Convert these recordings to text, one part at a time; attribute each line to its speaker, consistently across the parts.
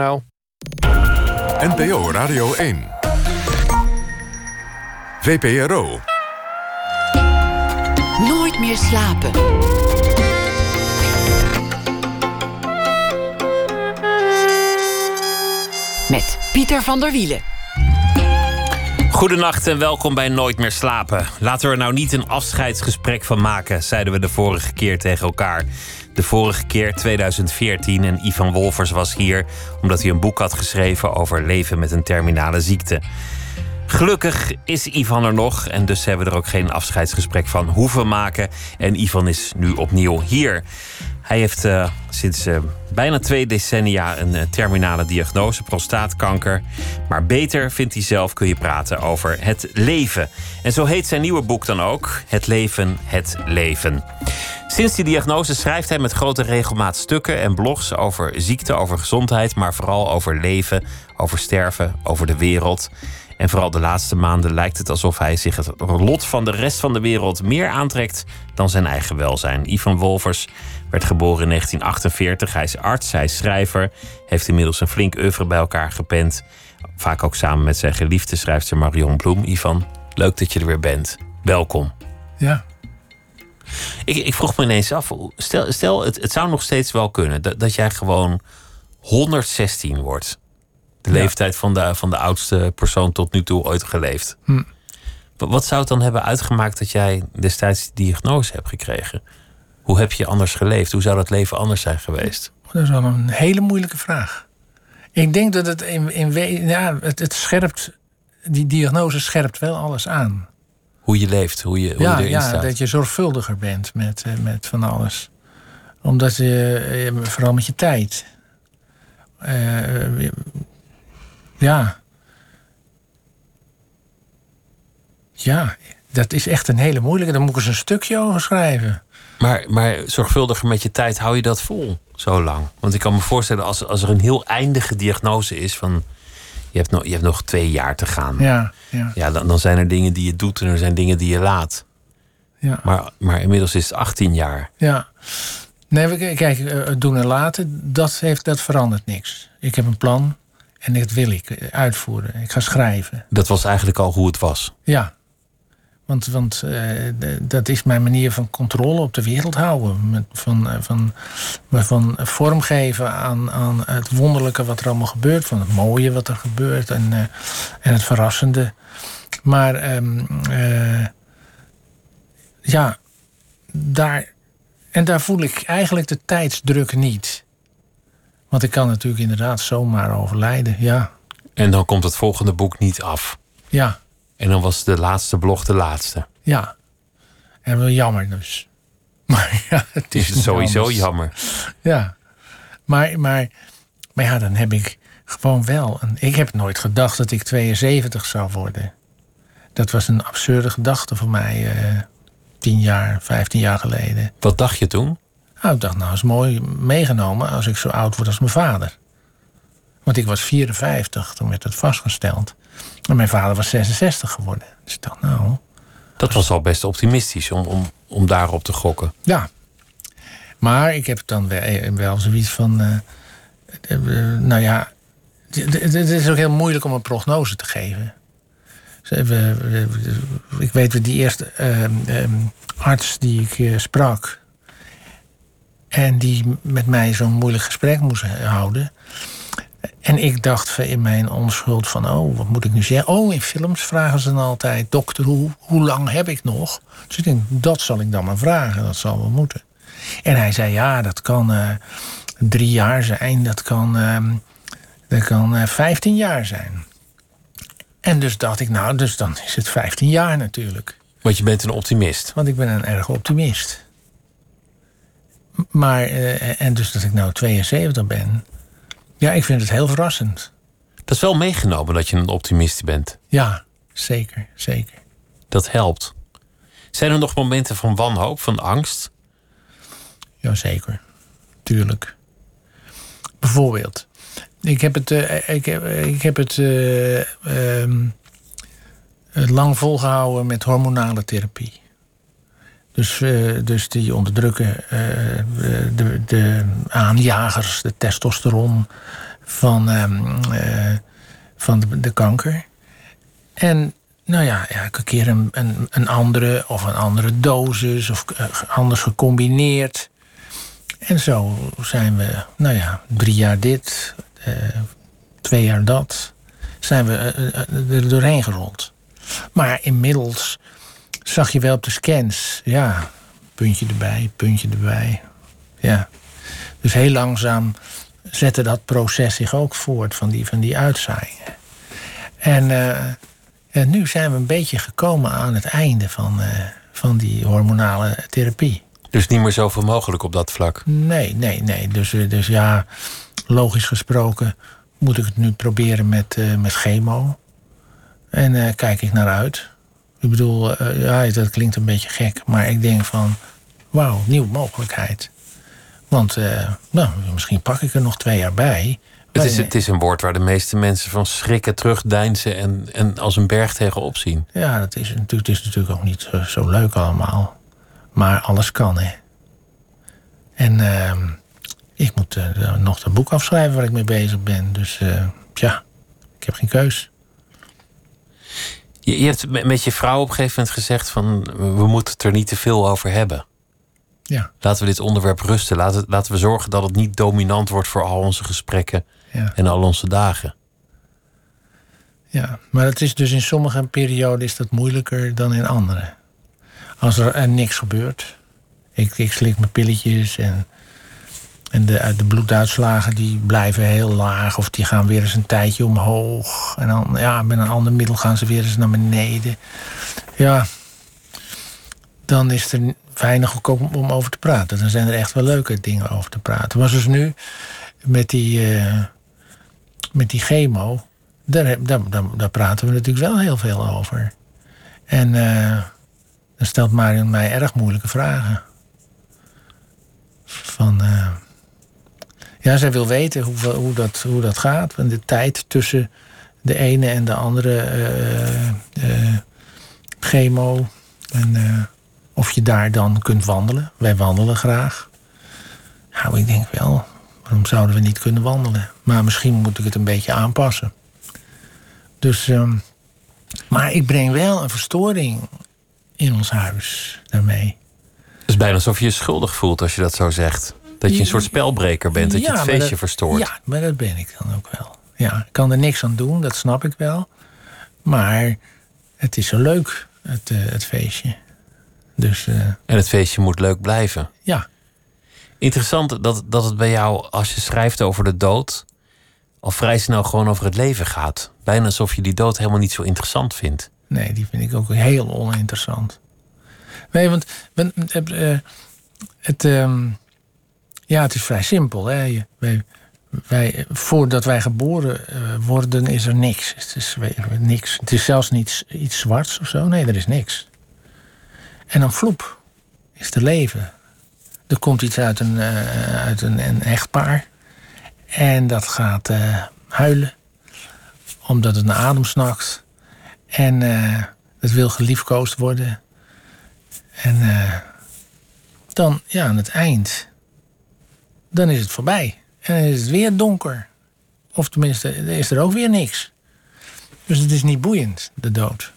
Speaker 1: Nou.
Speaker 2: NPO Radio 1. VPRO.
Speaker 3: Nooit meer slapen. Met Pieter van der Wielen.
Speaker 4: Goedenacht en welkom bij Nooit meer slapen. Laten we er nou niet een afscheidsgesprek van maken, zeiden we de vorige keer tegen elkaar. De vorige keer, 2014, en Ivan Wolfers was hier omdat hij een boek had geschreven over leven met een terminale ziekte. Gelukkig is Ivan er nog en dus hebben we er ook geen afscheidsgesprek van hoeven maken. En Ivan is nu opnieuw hier. Hij heeft uh, sinds uh, bijna twee decennia een uh, terminale diagnose, prostaatkanker. Maar beter, vindt hij zelf, kun je praten over het leven. En zo heet zijn nieuwe boek dan ook: Het leven, het leven. Sinds die diagnose schrijft hij met grote regelmaat stukken en blogs over ziekte, over gezondheid, maar vooral over leven, over sterven, over de wereld. En vooral de laatste maanden lijkt het alsof hij zich het lot van de rest van de wereld meer aantrekt dan zijn eigen welzijn. Ivan Wolvers werd geboren in 1948. Hij is arts, hij is schrijver, heeft inmiddels een flink oeuvre bij elkaar gepend. Vaak ook samen met zijn geliefde schrijfster Marion Bloem. Ivan, leuk dat je er weer bent. Welkom.
Speaker 5: Ja.
Speaker 4: Ik, ik vroeg me ineens af, stel, stel het, het zou nog steeds wel kunnen dat, dat jij gewoon 116 wordt. De leeftijd van de, van de oudste persoon tot nu toe ooit geleefd.
Speaker 5: Hm.
Speaker 4: Wat zou het dan hebben uitgemaakt dat jij destijds die diagnose hebt gekregen? Hoe heb je anders geleefd? Hoe zou dat leven anders zijn geweest?
Speaker 5: Dat is wel een hele moeilijke vraag. Ik denk dat het in, in ja, het, het scherpt, die diagnose scherpt wel alles aan.
Speaker 4: Hoe je leeft, hoe je, hoe
Speaker 5: ja,
Speaker 4: je erin
Speaker 5: ja,
Speaker 4: staat.
Speaker 5: dat je zorgvuldiger bent met, eh, met van alles. Omdat je, eh, vooral met je tijd. Uh, ja. Ja, dat is echt een hele moeilijke. Daar moet ik eens een stukje over schrijven.
Speaker 4: Maar, maar zorgvuldiger met je tijd, hou je dat vol zo lang? Want ik kan me voorstellen, als, als er een heel eindige diagnose is van... Je hebt, nog, je hebt nog twee jaar te gaan.
Speaker 5: Ja, ja.
Speaker 4: ja dan, dan zijn er dingen die je doet en er zijn dingen die je laat.
Speaker 5: Ja.
Speaker 4: Maar, maar inmiddels is het 18 jaar.
Speaker 5: Ja. Nee, kijk, het doen en laten, dat, heeft, dat verandert niks. Ik heb een plan en dat wil ik uitvoeren. Ik ga schrijven.
Speaker 4: Dat was eigenlijk al hoe het was.
Speaker 5: Ja. Want, want uh, dat is mijn manier van controle op de wereld houden. Met, van, van, van vormgeven aan, aan het wonderlijke wat er allemaal gebeurt. Van het mooie wat er gebeurt en, uh, en het verrassende. Maar um, uh, ja, daar. En daar voel ik eigenlijk de tijdsdruk niet. Want ik kan natuurlijk inderdaad zomaar overlijden, ja.
Speaker 4: En dan komt het volgende boek niet af.
Speaker 5: Ja.
Speaker 4: En dan was de laatste blog de laatste.
Speaker 5: Ja. En wel jammer dus. Maar ja, het is,
Speaker 4: is sowieso
Speaker 5: anders.
Speaker 4: jammer.
Speaker 5: Ja. Maar, maar, maar ja, dan heb ik gewoon wel... Een, ik heb nooit gedacht dat ik 72 zou worden. Dat was een absurde gedachte voor mij... Uh, tien jaar, vijftien jaar geleden.
Speaker 4: Wat dacht je toen?
Speaker 5: Nou, ik dacht, nou, is mooi meegenomen als ik zo oud word als mijn vader. Want ik was 54, toen werd het vastgesteld. En mijn vader was 66 geworden. Dus ik dacht, nou...
Speaker 4: Dat was al best optimistisch om, om, om daarop te gokken.
Speaker 5: Ja. Maar ik heb dan wel, wel zoiets van... Uh, uh, nou ja, het is ook heel moeilijk om een prognose te geven. Ik weet, die eerste uh, arts die ik sprak... en die met mij zo'n moeilijk gesprek moest houden... En ik dacht in mijn onschuld van, oh, wat moet ik nu zeggen? Oh, in films vragen ze dan altijd, dokter, hoe, hoe lang heb ik nog? Dus ik denk, dat zal ik dan maar vragen, dat zal wel moeten. En hij zei, ja, dat kan uh, drie jaar zijn, dat kan, uh, dat kan uh, vijftien jaar zijn. En dus dacht ik, nou, dus dan is het vijftien jaar natuurlijk.
Speaker 4: Want je bent een optimist.
Speaker 5: Want ik ben een erg optimist. Maar, en dus dat ik nou 72 ben... Ja, ik vind het heel verrassend.
Speaker 4: Dat is wel meegenomen dat je een optimist bent.
Speaker 5: Ja, zeker, zeker.
Speaker 4: Dat helpt. Zijn er nog momenten van wanhoop, van angst?
Speaker 5: Jazeker, tuurlijk. Bijvoorbeeld, ik heb het, uh, ik heb, ik heb het uh, um, lang volgehouden met hormonale therapie. Dus, uh, dus die onderdrukken uh, de, de aanjagers, de testosteron van, ehm, eh, van de, de kanker. En nou ja, elke keer een, een, een andere of een andere dosis of eh, anders gecombineerd. En zo zijn we, nou ja, drie jaar dit, eh, twee jaar dat, zijn we eh, eh, er doorheen gerold. Maar inmiddels zag je wel op de scans, ja, puntje erbij, puntje erbij. Ja. Dus heel langzaam zette dat proces zich ook voort van die, van die uitzaaiingen. En, eh, en nu zijn we een beetje gekomen aan het einde van, eh, van die hormonale therapie.
Speaker 4: Dus niet meer zoveel mogelijk op dat vlak.
Speaker 5: Nee, nee, nee. Dus, eh, dus ja, logisch gesproken moet ik het nu proberen met, met chemo. En eh, kijk ik naar uit. Ik bedoel, eh, ja, dat klinkt een beetje gek, maar ik denk van, wauw, nieuwe mogelijkheid. Want, eh, nou, misschien pak ik er nog twee jaar bij.
Speaker 4: Het is, het is een woord waar de meeste mensen van schrikken, terugdeinzen en, en als een berg tegenop zien.
Speaker 5: Ja, dat is natuurlijk, het is natuurlijk ook niet zo, zo leuk allemaal. Maar alles kan, hè. En ehm, ik moet eh, nog dat boek afschrijven waar ik mee bezig ben. Dus ja, ik heb geen keus.
Speaker 4: Je, je hebt met je vrouw op een gegeven moment gezegd van we moeten het er niet te veel over hebben.
Speaker 5: Ja,
Speaker 4: Laten we dit onderwerp rusten. Laten, laten we zorgen dat het niet dominant wordt voor al onze gesprekken
Speaker 5: ja,
Speaker 4: en al onze dagen.
Speaker 5: ja. Maar het is dus in sommige perioden is dat moeilijker dan in andere. Als er, er niks gebeurt. Ik, ik slik mijn pilletjes en, en de, de bloeduitslagen die blijven heel laag. Of die gaan weer eens een tijdje omhoog. En dan ja, met een ander middel gaan ze weer eens naar beneden. Ja, dan is er weinig ook om, over te praten. Dan zijn er echt wel leuke dingen over te praten. Maar zoals nu, met die, eh, met die chemo, daar, daar, daar, praten we natuurlijk wel heel veel over. En eh, dan stelt Marion mij erg moeilijke vragen. Van, eh, ja, zij wil weten hoe, hoe, dat, hoe dat gaat. En de tijd tussen de ene en de andere eh, eh, chemo. En eh, of je daar dan kunt wandelen. Wij wandelen graag. Nou, ik denk wel, waarom zouden we niet kunnen wandelen? Maar misschien moet ik het een beetje aanpassen. Dus, ehm, maar ik breng wel een verstoring in ons huis daarmee.
Speaker 4: Het is bijna alsof je je schuldig voelt als je dat zo zegt. Dat je een soort spelbreker bent, dat je het feestje
Speaker 5: dat-
Speaker 4: verstoort.
Speaker 5: Ja, maar dat ben ik dan ook wel. Ja, ik kan er niks aan doen, dat snap ik wel. Maar het is zo leuk, het, eh, het feestje. Dus eh,
Speaker 4: En het feestje moet leuk blijven.
Speaker 5: ja,
Speaker 4: Interessant dat, dat het bij jou, als je schrijft over de dood, al vrij snel gewoon over het leven gaat. Bijna alsof je die dood helemaal niet zo interessant vindt.
Speaker 5: nee, die vind ik ook heel oninteressant. Nee, want want, eh, het, ehm, ja, het is vrij simpel. Hè? Wij, voordat wij geboren eh, worden, is er niks. Het is niks. Het is zelfs niet iets zwarts of zo. Nee, er is niks. En dan vloep is er leven. Er komt iets uit een, eh, uit een, een echtpaar. En dat gaat eh, huilen. Omdat het naar adem snakt. En het wil geliefkoosd worden. En dan, ja, aan het eind, dan is het voorbij. En dan is het weer donker. Of tenminste, er is er ook weer niks. Dus het is niet boeiend, de dood.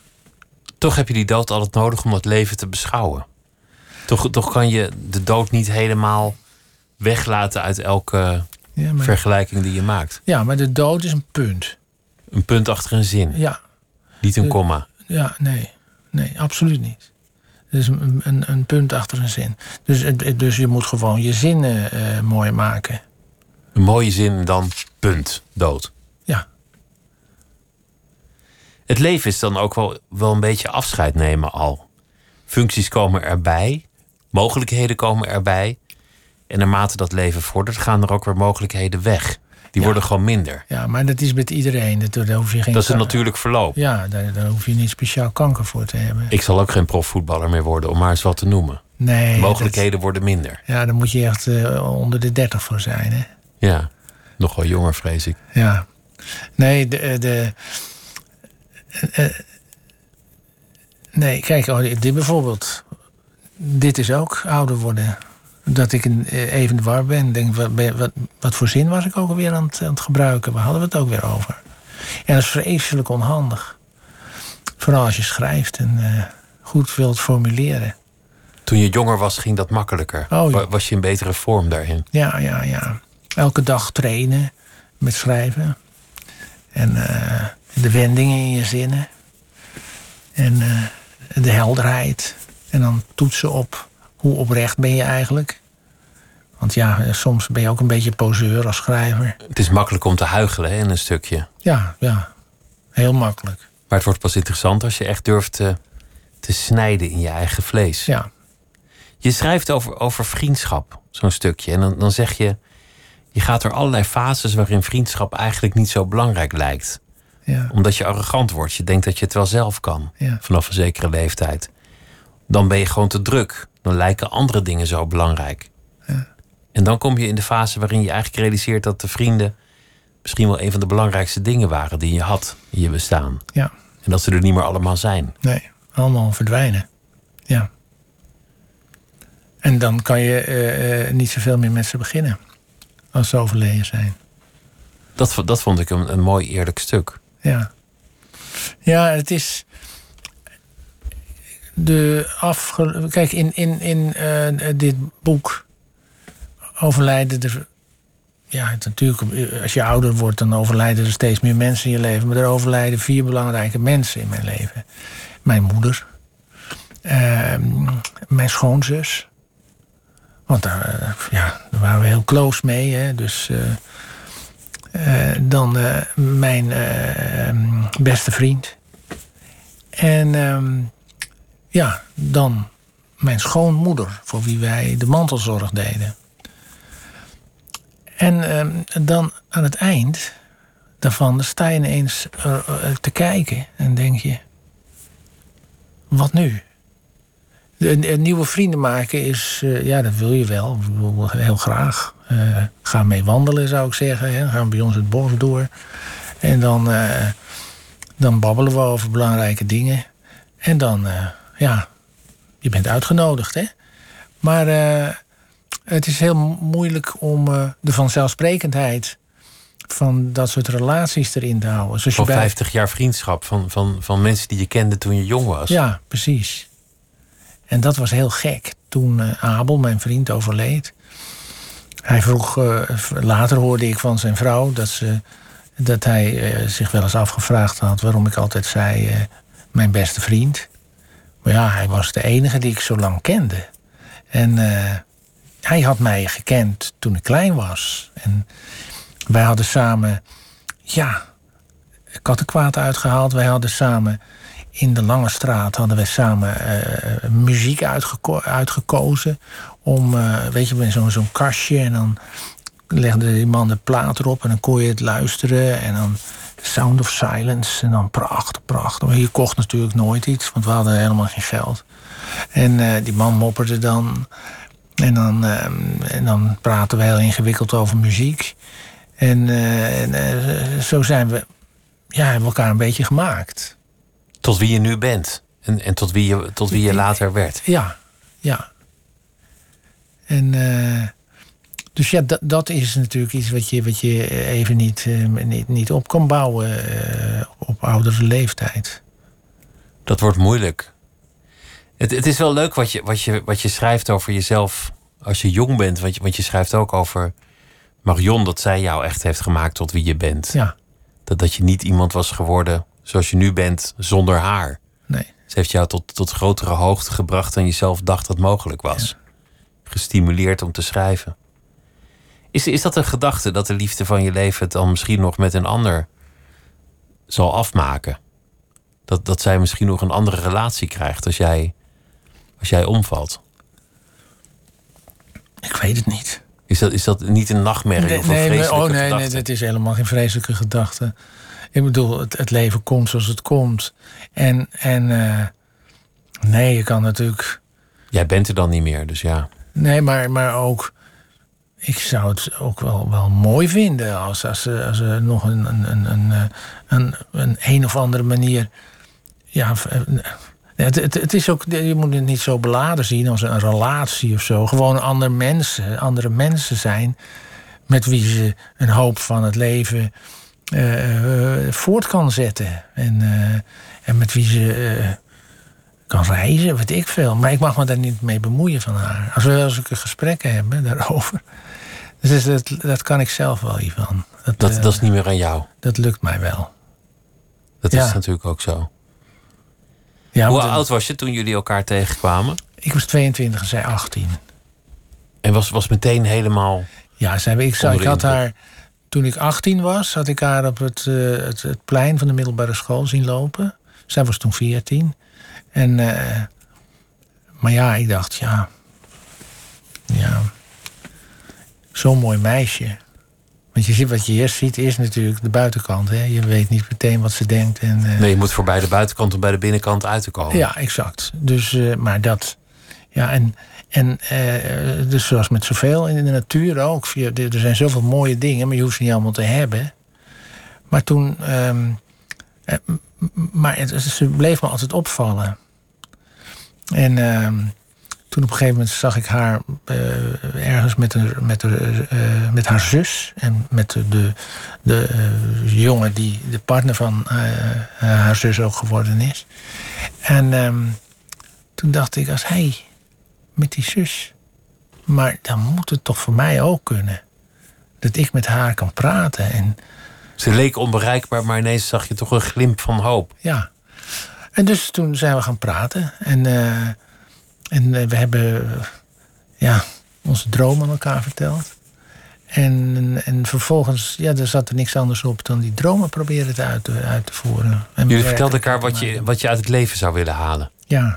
Speaker 4: Toch heb je die dood altijd nodig om het leven te beschouwen. Toch, toch kan je de dood niet helemaal weglaten uit elke
Speaker 5: Ja maar,
Speaker 4: vergelijking die je maakt.
Speaker 5: ja, maar de dood is een punt.
Speaker 4: Een punt achter een zin,
Speaker 5: Ja,
Speaker 4: niet een komma.
Speaker 5: ja nee. Nee, absoluut niet. Is een, een, een punt achter een zin. Dus, dus je moet gewoon je zinnen eh, mooi maken.
Speaker 4: Een mooie zin dan punt, dood.
Speaker 5: Ja,
Speaker 4: Het leven is dan ook wel, wel een beetje afscheid nemen al. Functies komen erbij, mogelijkheden komen erbij. En naarmate dat leven vordert, gaan er ook weer mogelijkheden weg. Die
Speaker 5: Ja.
Speaker 4: worden gewoon minder.
Speaker 5: ja, maar dat is met iedereen. Dat, daar hoef je geen
Speaker 4: Dat is een natuurlijk verloop.
Speaker 5: Ja, daar, daar hoef je niet speciaal kanker voor te hebben.
Speaker 4: Ik zal ook geen profvoetballer meer worden, om maar eens wat te noemen.
Speaker 5: nee,
Speaker 4: Mogelijkheden worden minder.
Speaker 5: ja, daar moet je echt eh, onder de 30 voor zijn. Hè?
Speaker 4: Ja, nog wel jonger, vrees ik.
Speaker 5: Ja. Nee, de. de eh, eh, nee, kijk, oh, dit bijvoorbeeld. Dit is ook ouder worden. Dat ik eh, even de war ben. Denk, wat, wat, wat voor zin was ik ook alweer aan het, aan het gebruiken? Waar hadden we het ook weer over? En dat is vreselijk onhandig. Vooral als je schrijft en eh, goed wilt formuleren.
Speaker 4: Toen je jonger was, ging dat makkelijker.
Speaker 5: Oh,
Speaker 4: Was je in betere vorm daarin?
Speaker 5: Ja, ja, ja. Elke dag trainen met schrijven. En eh, de wendingen in je zinnen. En de helderheid. En dan toetsen op hoe oprecht ben je eigenlijk. Want ja, eh, soms ben je ook een beetje poseur als schrijver.
Speaker 4: Het is makkelijk om te huichelen hè, in een stukje.
Speaker 5: Ja, ja. Heel makkelijk.
Speaker 4: Maar het wordt pas interessant als je echt durft te, te snijden in je eigen vlees.
Speaker 5: Ja,
Speaker 4: Je schrijft over, over vriendschap, zo'n stukje. En dan, dan zeg je, je gaat door allerlei fases waarin vriendschap eigenlijk niet zo belangrijk lijkt.
Speaker 5: ja,
Speaker 4: Omdat je arrogant wordt. Je denkt dat je het wel zelf kan.
Speaker 5: Ja.
Speaker 4: Vanaf een zekere leeftijd. Dan ben je gewoon te druk. Dan lijken andere dingen zo belangrijk. En dan kom je in de fase waarin je eigenlijk realiseert dat de vrienden misschien wel een van de belangrijkste dingen waren die je had in je bestaan.
Speaker 5: ja.
Speaker 4: En dat ze er niet meer allemaal zijn.
Speaker 5: Nee, allemaal verdwijnen. Ja. En dan kan je eh, eh, niet zoveel meer met ze beginnen. Als ze overleden zijn.
Speaker 4: Dat, dat vond ik een, een mooi eerlijk stuk.
Speaker 5: Ja. Ja, het is. De afge... Kijk, in, in, in eh, dit boek overlijden er. Ja, het, natuurlijk, als je ouder wordt, dan overlijden er steeds meer mensen in je leven. Maar er overlijden vier belangrijke mensen in mijn leven: mijn moeder, ehm, mijn schoonzus. Want daar, eh, ja, waren we heel close mee. Hè? Dus. eh, dan mijn eh, ehm, beste vriend. En ehm, ja, dan mijn schoonmoeder, voor wie wij de mantelzorg deden. En ehm, dan aan het eind daarvan sta je ineens eh, eh, te kijken en denk je: wat nu? De nieuwe vrienden maken is, eh, ja, dat wil je wel. Heel graag. Eh, ga mee wandelen, zou ik zeggen. Hè. Gaan bij ons het bos door. En dan, dan babbelen we over belangrijke dingen. En dan, ja, je bent uitgenodigd, hè. Maar eh, het is heel moeilijk om eh, de vanzelfsprekendheid van dat soort relaties erin te houden. Zoals je
Speaker 4: Van
Speaker 5: bij-
Speaker 4: 50 jaar vriendschap. Van, van, van mensen die je kende toen je jong was.
Speaker 5: Ja, precies. En dat was heel gek. Toen eh, Abel, mijn vriend, overleed. Hij vroeg, later hoorde ik van zijn vrouw dat, ze, dat hij zich wel eens afgevraagd had waarom ik altijd zei mijn beste vriend. Maar ja, hij was de enige die ik zo lang kende. En eh, hij had mij gekend toen ik klein was. En wij hadden samen, ja, kattenkwaad uitgehaald. Wij hadden samen in de Lange Straat hadden wij samen eh, muziek uitgeko- uitgekozen. Om, eh, weet je, zo'n zo'n kastje. En dan legde die man de plaat erop en dan kon je het luisteren. En dan Sound of Silence. En dan prachtig, prachtig. Maar je kocht natuurlijk nooit iets, want we hadden helemaal geen geld. En eh, die man mopperde dan. En dan, eh, en dan praten we heel ingewikkeld over muziek. En, eh, en eh, zo zijn we, ja, hebben we elkaar een beetje gemaakt.
Speaker 4: Tot wie je nu bent. En, en tot wie je, tot wie je later werd.
Speaker 5: Ja, ja. En eh, dus ja, dat, dat is natuurlijk iets wat je, wat je even niet, eh, niet, niet op kan bouwen eh, op oudere leeftijd.
Speaker 4: Dat wordt moeilijk. Het, het is wel leuk wat je, wat, je, wat je schrijft over jezelf als je jong bent. Want je, want je schrijft ook over Marion, dat zij jou echt heeft gemaakt tot wie je bent.
Speaker 5: Ja,
Speaker 4: Dat, dat je niet iemand was geworden zoals je nu bent zonder haar.
Speaker 5: nee.
Speaker 4: Ze heeft jou tot, tot grotere hoogte gebracht dan je zelf dacht dat mogelijk was. Gestimuleerd om te schrijven. Is, is dat een gedachte dat de liefde van je leven het dan misschien nog met een ander zal afmaken? Dat, dat zij misschien nog een andere relatie krijgt als jij, als jij omvalt?
Speaker 5: Ik weet het niet.
Speaker 4: Is dat, is dat niet een nachtmerrie
Speaker 5: Nee,
Speaker 4: of een
Speaker 5: nee,
Speaker 4: vreselijke
Speaker 5: oh, nee, nee,
Speaker 4: gedachte?
Speaker 5: dat is helemaal geen vreselijke gedachte. Ik bedoel, het, het leven komt zoals het komt. En, en eh, nee, je kan natuurlijk
Speaker 4: Jij bent er dan niet meer, dus ja.
Speaker 5: Nee, maar, maar ook. Ik zou het ook wel, wel mooi vinden als, als, ze- als er nog een, een, een, een, een, een, een of andere manier. Ja, eh, Het, is ook, je moet het niet zo beladen zien als een relatie of zo. Gewoon andere mensen, andere mensen zijn met wie ze een hoop van het leven eh, voort kan zetten. En, eh, en met wie ze kan reizen, weet ik veel. Maar ik mag me daar niet mee bemoeien van haar. Als we wel eens een gesprekken hebben daarover. Dus dat, dat kan ik zelf wel, Ivan. Dat,
Speaker 4: Dat,
Speaker 5: eh,
Speaker 4: dat is niet meer aan jou.
Speaker 5: dat lukt mij wel.
Speaker 4: Dat
Speaker 5: Ja.
Speaker 4: is natuurlijk ook zo.
Speaker 5: Ja,
Speaker 4: Hoe oud was je toen jullie elkaar tegenkwamen?
Speaker 5: Ik was 22 en zij 18.
Speaker 4: En was, was meteen helemaal.
Speaker 5: Ja, zij, ik, ik had haar, toen ik 18 was, had ik haar op het, eh, het, het plein van de middelbare school zien lopen. Zij was toen 14. En, eh, maar ja, ik dacht, ja, ja, zo'n mooi meisje. Want je ziet, wat je eerst ziet is natuurlijk de buitenkant. Hè? Je weet niet meteen wat ze denkt. En, eh,
Speaker 4: Nee, je moet voorbij de buitenkant om bij de binnenkant uit te komen.
Speaker 5: ja, exact. Dus, eh, maar dat. Ja, en, en eh, dus zoals met zoveel in de natuur ook. Er zijn zoveel mooie dingen, maar je hoeft ze niet allemaal te hebben. Maar toen. ehm, eh, maar het, ze bleef me altijd opvallen. En ehm, toen op een gegeven moment zag ik haar eh, ergens met, een, met, haar, eh, met haar zus. En met de, de, de eh, jongen die de partner van haar zus ook geworden is. En ehm, toen dacht ik, als hij met die zus. Maar dan moet het toch voor mij ook kunnen. Dat ik met haar kan praten. En
Speaker 4: Ze leek onbereikbaar, maar ineens zag je toch een glimp van hoop.
Speaker 5: ja. En dus toen zijn we gaan praten. En, en eh, we hebben eh, ja, onze droom aan elkaar verteld. En, en vervolgens, ja, er zat er niks anders op dan die dromen proberen te uit, te- uit te voeren. En
Speaker 4: Jullie vertelden elkaar wat je, wat je uit het leven zou willen halen.
Speaker 5: Ja.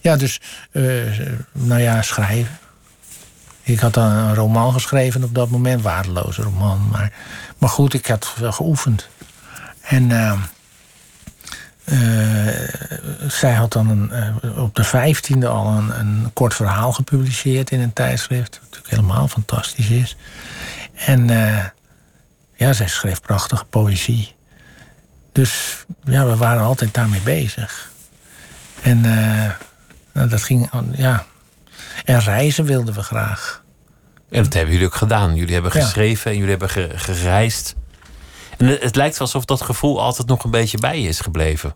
Speaker 5: Ja, dus, eh, nou ja, schrijven. Ik had dan een roman geschreven op dat moment, waardeloze roman. Maar, maar goed, ik had wel geoefend. En eh, zij had dan een, eh, op de vijftiende al een, een kort verhaal gepubliceerd in een tijdschrift. Wat natuurlijk helemaal fantastisch is. En eh, ja, zij schreef prachtige poëzie. Dus ja, we waren altijd daarmee bezig. En nou, dat ging, ja. En reizen wilden we graag.
Speaker 4: En dat hebben jullie ook gedaan. Jullie hebben
Speaker 5: Ja.
Speaker 4: geschreven en jullie hebben ge- gereisd. En het, het lijkt alsof dat gevoel altijd nog een beetje bij je is gebleven.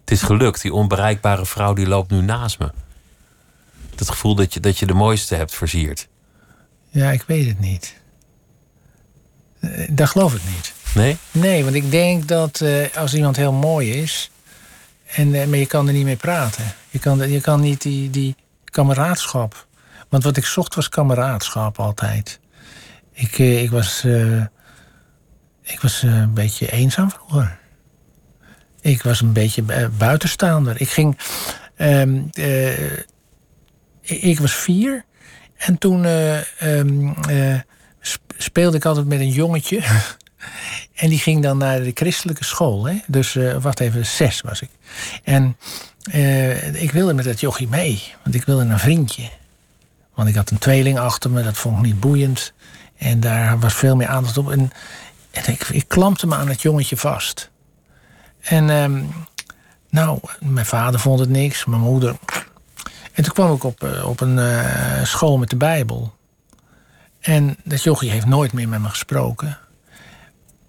Speaker 4: Het is gelukt. Die onbereikbare vrouw die loopt nu naast me. Dat gevoel dat je, dat je de mooiste hebt versierd.
Speaker 5: Ja, ik weet het niet. Eh, Dat geloof ik niet.
Speaker 4: Nee?
Speaker 5: Nee, want ik denk dat eh, als iemand heel mooi is. En, eh, maar je kan er niet mee praten. Je kan, je kan niet die, die kameraadschap. Want wat ik zocht was kameraadschap altijd. Ik, ik was, ik was eh, een beetje eenzaam vroeger. Ik was een beetje eh, buitenstaander. Ik ging. ehm, eh, ik- was vier. En toen eh, ehm, eh, sp- speelde ik altijd met een jongetje. En die ging dan naar de christelijke school. Hè? Dus wacht even, zes was ik. En ik wilde met dat jochie mee. Want ik wilde een vriendje. Want ik had een tweeling achter me. Dat vond ik niet boeiend. En daar was veel meer aandacht op. En, en ik, ik klampte me aan het jongetje vast. En ehm, nou, mijn vader vond het niks. Mijn moeder. En toen kwam ik op, eh, op een eh, school met de Bijbel. En dat jochie heeft nooit meer met me gesproken.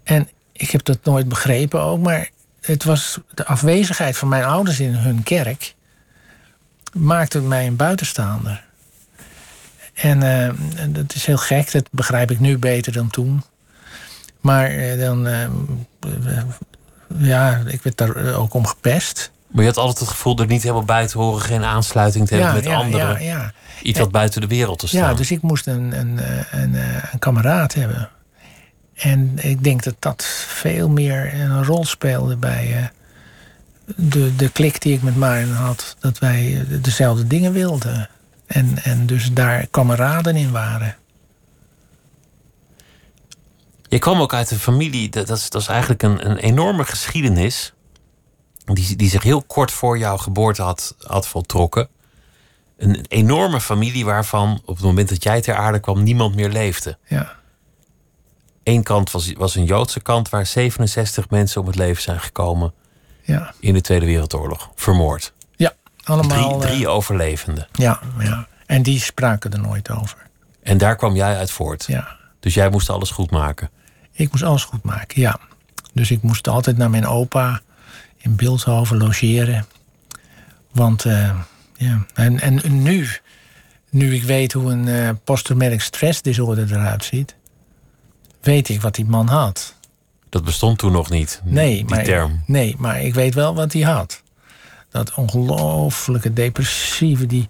Speaker 5: En ik heb dat nooit begrepen ook, maar het was de afwezigheid van mijn ouders in hun kerk maakte mij een buitenstaander. En eh, en dat is heel gek, dat begrijp ik nu beter dan toen. Maar eh, dan, eh, eh, ja, ik werd daar ook om gepest.
Speaker 4: Maar je had altijd het gevoel er niet helemaal bij te horen, geen aansluiting te hebben met
Speaker 5: ja,
Speaker 4: anderen.
Speaker 5: ja, ja.
Speaker 4: Iets wat buiten de wereld te staan.
Speaker 5: Ja, dus ik moest een, een, een, een kameraad hebben. En ik denk dat dat veel meer een rol speelde bij de, de klik die ik met Marin had. Dat wij dezelfde dingen wilden. En, en dus daar kameraden in waren.
Speaker 4: Je kwam ook uit een familie, dat, dat, is, dat is eigenlijk een, een enorme geschiedenis. Die, die zich heel kort voor jouw geboorte had, had voltrokken. Een enorme familie waarvan op het moment dat jij ter aarde kwam niemand meer leefde.
Speaker 5: Ja,
Speaker 4: Eén kant was, was een Joodse kant waar 67 mensen om het leven zijn gekomen.
Speaker 5: Ja,
Speaker 4: in de Tweede Wereldoorlog. Vermoord.
Speaker 5: ja allemaal.
Speaker 4: Drie,
Speaker 5: eh,
Speaker 4: drie overlevenden.
Speaker 5: ja, ja. En die spraken er nooit over.
Speaker 4: En daar kwam jij uit voort.
Speaker 5: Ja.
Speaker 4: Dus jij moest alles goed maken.
Speaker 5: Ik moest alles goed maken, ja. Dus ik moest altijd naar mijn opa in Beeldhoven logeren. Want, eh, ja. En, en nu, nu ik weet hoe een eh posttraumatic stress disorder eruit ziet, weet ik wat die man had.
Speaker 4: Dat bestond toen nog niet,
Speaker 5: Nee,
Speaker 4: die
Speaker 5: maar,
Speaker 4: term.
Speaker 5: nee, maar ik weet wel wat hij had. Dat ongelooflijke depressieve, die,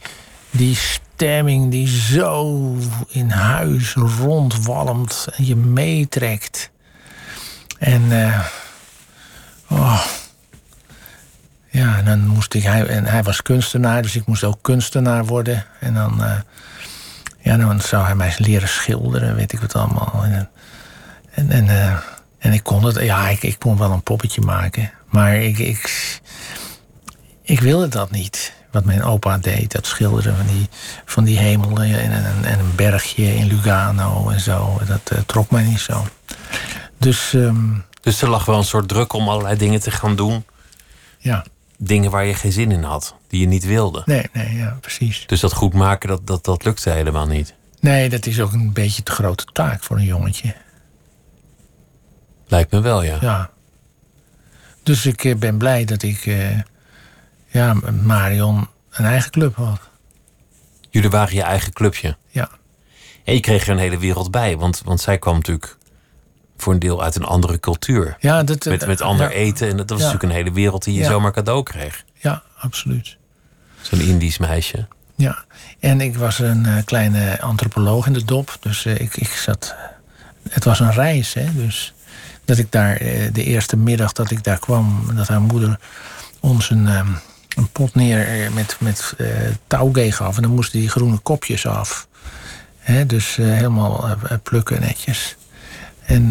Speaker 5: die stemming die zo in huis rondwalmt en je meetrekt. En eh, oh. ja, en dan moest ik, hij, en hij was kunstenaar, dus ik moest ook kunstenaar worden. En dan, eh, ja, dan zou hij mij leren schilderen, weet ik wat allemaal. En, en, en, eh, en ik kon het, ja, ik, ik kon wel een poppetje maken. Maar ik, ik, ik wilde dat niet. Wat mijn opa deed, dat schilderen van die, van die hemel en, en, en een bergje in Lugano en zo. Dat eh, trok mij niet zo. Dus ehm,
Speaker 4: Dus er lag wel een soort druk om allerlei dingen te gaan doen.
Speaker 5: ja,
Speaker 4: Dingen waar je geen zin in had. Die je niet wilde.
Speaker 5: nee, nee, ja, precies.
Speaker 4: Dus dat goed maken, dat, dat, dat lukte helemaal niet.
Speaker 5: Nee, dat is ook een beetje te grote taak voor een jongetje.
Speaker 4: Lijkt me wel, ja.
Speaker 5: Ja. Dus ik eh, ben blij dat ik, eh, ja, Marion een eigen club had.
Speaker 4: Jullie waren je eigen clubje.
Speaker 5: Ja,
Speaker 4: En je kreeg er een hele wereld bij. Want, want zij kwam natuurlijk voor een deel uit een andere cultuur.
Speaker 5: ja dat,
Speaker 4: Met, met ander
Speaker 5: ja,
Speaker 4: eten. En dat was
Speaker 5: Ja.
Speaker 4: natuurlijk een hele wereld die je
Speaker 5: Ja.
Speaker 4: zomaar cadeau kreeg.
Speaker 5: Ja, absoluut.
Speaker 4: Zo'n Indisch meisje.
Speaker 5: Ja, en ik was een eh, kleine antropoloog in de dop. Dus eh, ik, ik zat. Het was een reis, hè. Dus dat ik daar eh, de eerste middag dat ik daar kwam, dat haar moeder ons een, ehm, een pot neer eh, met, met touwgee gaf. En dan moesten die groene kopjes af. Hè, dus eh, helemaal plukken netjes. En,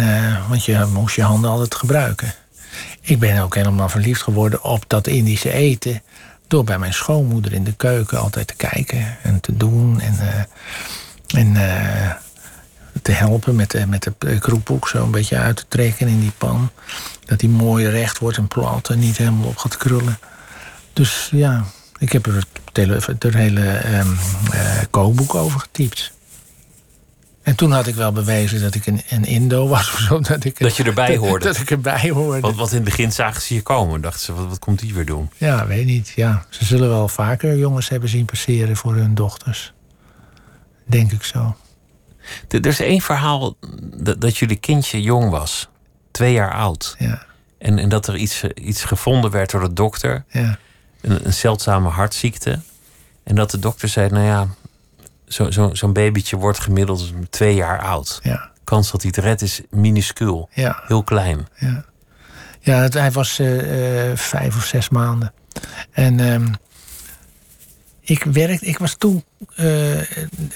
Speaker 5: want je moest je handen altijd gebruiken. Ik ben ook helemaal verliefd geworden op dat Indische eten. Door bij mijn schoonmoeder in de keuken altijd te kijken en te doen. En, en te helpen met de, met de kroephoek zo een beetje uit te trekken in die pan. Dat die mooi recht wordt en plat en niet helemaal op gaat krullen. Dus ja, ik heb er het, hele- ehm, eh, kookboek over getypt. En toen had ik wel bewezen dat ik een, een Indo was of zo. Dat, ik,
Speaker 4: Dat je erbij hoorde.
Speaker 5: Dat ik erbij hoorde.
Speaker 4: Want, want in het begin zagen ze je komen. Dachten ze, wat, wat komt die weer doen?
Speaker 5: Ja, weet niet. Ja. Ze zullen wel vaker jongens hebben zien passeren voor hun dochters. Denk ik zo.
Speaker 4: Er er is één verhaal dat, dat jullie kindje jong was. Twee jaar oud.
Speaker 5: Ja,
Speaker 4: En, en dat er iets, eh, iets gevonden werd door de dokter.
Speaker 5: ja,
Speaker 4: Een, een zeldzame hartziekte. En dat de dokter zei, nou ja... zo- zo- Zo'n babytje wordt gemiddeld twee jaar oud.
Speaker 5: ja,
Speaker 4: Kans dat hij het redt is minuscuul.
Speaker 5: ja.
Speaker 4: Heel klein.
Speaker 5: ja. ja het, hij was eh, eh, vijf of zes maanden. En ehm, ik, werkte, ik was toen eh,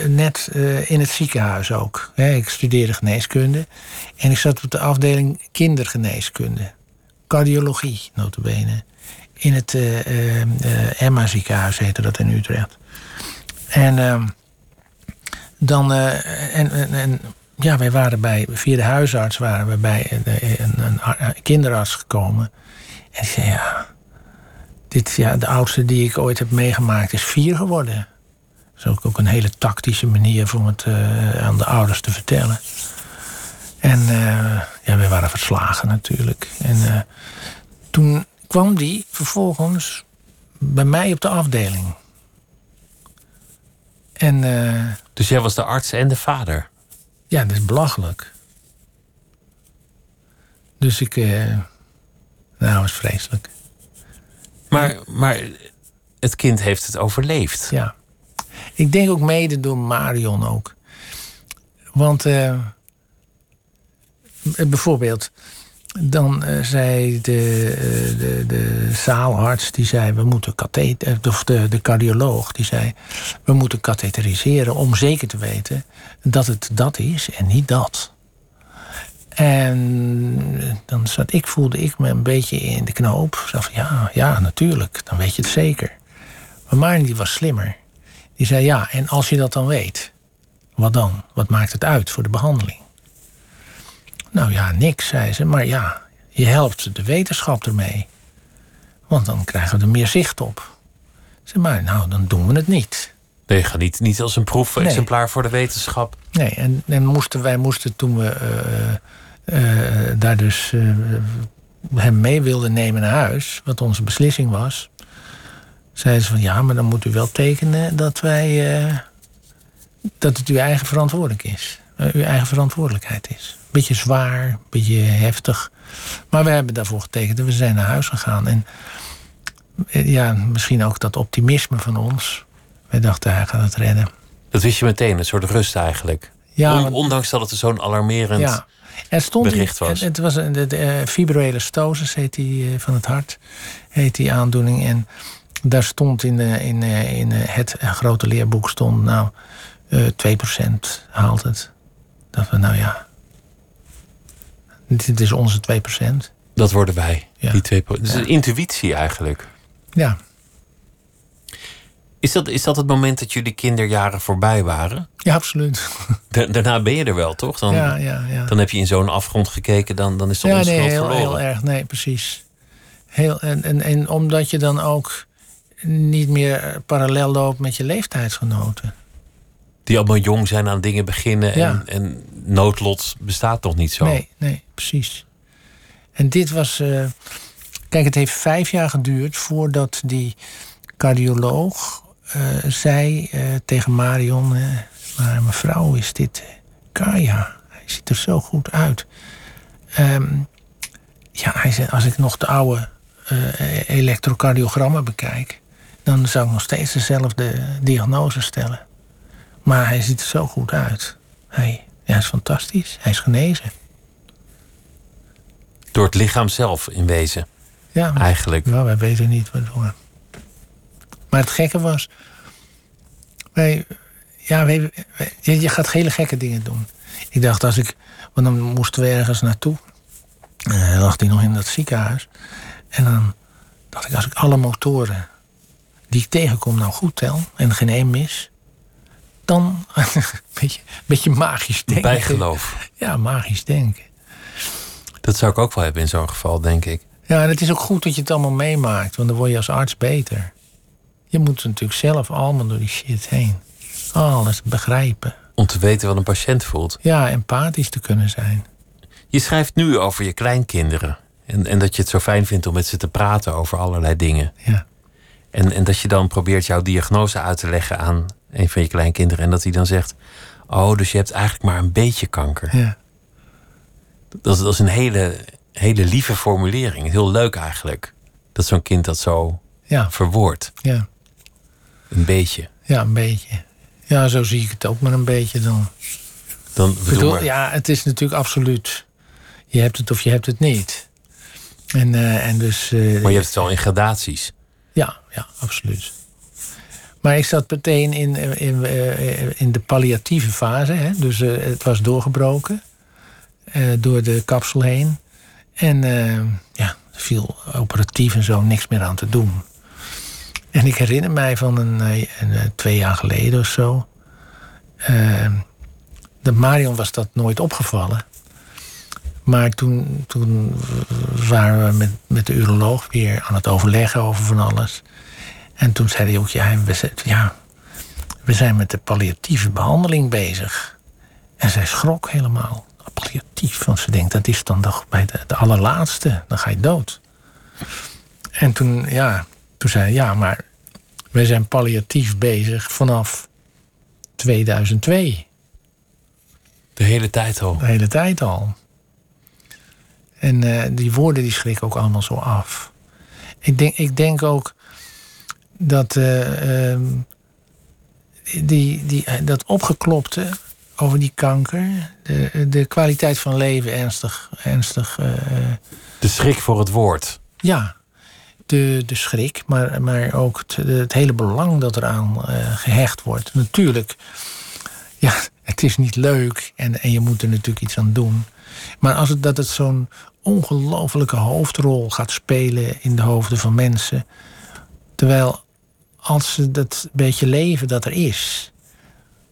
Speaker 5: net in het ziekenhuis ook. Hè. Ik studeerde geneeskunde. En ik zat op de afdeling kindergeneeskunde. Cardiologie, notabene. In het eh, eh, eh, Emma ziekenhuis heette dat in Utrecht. En ehm, dan... en, en, en ja, wij waren bij... Via de huisarts waren we bij een, een, een, kinderarts gekomen. En die zei, ja... Dit, ja, de oudste die ik ooit heb meegemaakt is vier geworden. Dat is ook, een hele tactische manier om het aan de ouders te vertellen. En ja, we waren verslagen natuurlijk. En toen kwam die vervolgens bij mij op de afdeling. En eh,
Speaker 4: Dus jij was de arts en de vader.
Speaker 5: ja, dat is belachelijk. Dus ik. eh nou, dat was vreselijk.
Speaker 4: Maar, maar het kind heeft het overleefd.
Speaker 5: Ja. Ik denk ook mede door Marion ook. Want eh, bijvoorbeeld, dan eh, zei de, eh, de, de zaalarts, die zei, we moeten katheter, of de, de cardioloog, die zei, we moeten katheteriseren om zeker te weten dat het dat is en niet dat. En dan zat ik, voelde ik me een beetje in de knoop. Van, ja, ja, natuurlijk, dan weet je het zeker. Maar Maarten die was slimmer. Die zei ja, en als je dat dan weet, wat dan? Wat maakt het uit voor de behandeling? Nou ja, niks, zei ze. Maar ja, je helpt de wetenschap ermee. Want dan krijgen we er meer zicht op. Maar nou, dan doen we het niet.
Speaker 4: Nee, ga niet, niet als een proefexemplaar voor de wetenschap.
Speaker 5: Nee, en, en moesten, wij moesten toen we eh, eh, daar dus eh, hem mee wilden nemen naar huis, wat onze beslissing was, zeiden ze van ja, maar dan moet u wel tekenen dat wij dat het uw eigen verantwoordelijk is. uw eigen verantwoordelijkheid is. Beetje zwaar, beetje heftig. Maar we hebben daarvoor getekend en we zijn naar huis gegaan. En ja, misschien ook dat optimisme van ons. Wij dachten, hij gaat het redden.
Speaker 4: Dat wist je meteen, een soort rust eigenlijk. Ja, ondanks dat het zo'n alarmerend ja. er stond bericht was.
Speaker 5: Het, was de, de, de fibroele stosis, heet die van het hart, heet die aandoening. En daar stond in, in, in het grote leerboek stond, nou, uh, 2% haalt het. Dat we, nou ja, dit is onze 2%.
Speaker 4: Dat worden wij, ja. die 2%. Het is een intuïtie eigenlijk.
Speaker 5: Ja.
Speaker 4: Is dat, is dat het moment dat jullie kinderjaren voorbij waren?
Speaker 5: Ja, absoluut.
Speaker 4: daarna ben je er wel, toch? Dan,
Speaker 5: ja, ja, ja.
Speaker 4: dan heb je in zo'n afgrond gekeken, dan, dan is het ja, nee,
Speaker 5: heel, heel erg, nee, precies. Heel, en, en, en omdat je dan ook niet meer parallel loopt met je leeftijdsgenoten.
Speaker 4: Die allemaal jong zijn aan dingen beginnen en, en noodlot bestaat nog niet zo.
Speaker 5: Nee, nee, precies. En dit was. Uh, kijk, het heeft vijf jaar geduurd voordat die cardioloog uh, zei uh, tegen Marion: Maar mevrouw, is dit Kaya? Hij ziet er zo goed uit. Um, ja, hij zei: Als ik nog de oude elektrocardiogrammen bekijk, dan zou ik nog steeds dezelfde diagnose stellen. Maar hij ziet er zo goed uit. Hij, ja, is fantastisch. Hij is genezen.
Speaker 4: Door het lichaam zelf in wezen. Ja, eigenlijk.
Speaker 5: Nou, wij weten niet waardoor. Maar het gekke was. Wij, ja, wij, je, je, gaat hele gekke dingen doen. Ik dacht als ik. Want dan moesten we ergens naartoe. En dan lag hij nog in dat ziekenhuis. En dan dacht ik, als ik alle motoren die ik tegenkom nou goed tel. en geen één mis. Dan. een beetje, beetje magisch denken.
Speaker 4: Bijgeloof.
Speaker 5: Ja, magisch denken.
Speaker 4: Dat zou ik ook wel hebben in zo'n geval, denk ik.
Speaker 5: Ja, en het is ook goed dat je het allemaal meemaakt, want dan word je als arts beter. Je moet natuurlijk zelf allemaal door die shit heen. Alles begrijpen.
Speaker 4: Om te weten wat een patiënt voelt.
Speaker 5: Ja, empathisch te kunnen zijn.
Speaker 4: Je schrijft nu over je kleinkinderen. En, en dat je het zo fijn vindt om met ze te praten over allerlei dingen.
Speaker 5: Ja.
Speaker 4: En, en dat je dan probeert jouw diagnose uit te leggen aan een van je kleinkinderen. En dat hij dan zegt: Oh, dus je hebt eigenlijk maar een beetje kanker.
Speaker 5: Ja.
Speaker 4: Dat, dat is een hele, hele lieve formulering. Heel leuk eigenlijk. Dat zo'n kind dat zo ja. verwoordt.
Speaker 5: Ja.
Speaker 4: Een beetje.
Speaker 5: Ja, een beetje. Ja, zo zie ik het ook maar een beetje dan.
Speaker 4: Dan bedoel,
Speaker 5: ja, het is natuurlijk absoluut. Je hebt het of je hebt het niet. En, uh, en dus, uh,
Speaker 4: maar je hebt het al in gradaties.
Speaker 5: Ja, ja, absoluut. Maar ik zat meteen in, in, eh, in de palliatieve fase. Hè? Dus het was doorgebroken. door de kapsel heen. En ja, er viel operatief en zo niks meer aan te doen. En ik herinner mij van een, een twee jaar geleden of zo. de Marion was dat nooit opgevallen. Maar toen, toen waren we met, met de uroloog weer aan het overleggen over van alles. En toen zei hij ook, ja we, ja, we zijn met de palliatieve behandeling bezig. En zij schrok helemaal. Palliatief, want ze denkt, dat is dan toch bij de, de allerlaatste. Dan ga je dood. En toen, ja, toen zei hij, ja, maar wij zijn palliatief bezig vanaf 2002.
Speaker 4: De hele tijd al?
Speaker 5: De hele tijd al. En uh, die woorden die schrikken ook allemaal zo af. Ik denk, ik denk ook dat uh, die, die, dat opgeklopte over die kanker, de, de kwaliteit van leven ernstig. ernstig uh,
Speaker 4: de schrik voor het woord.
Speaker 5: Ja, de, de schrik, maar, maar ook het, het hele belang dat eraan gehecht wordt. Natuurlijk, ja, het is niet leuk en, en je moet er natuurlijk iets aan doen. Maar als het, dat het zo'n ongelofelijke hoofdrol gaat spelen in de hoofden van mensen. Terwijl als ze dat beetje leven dat er is,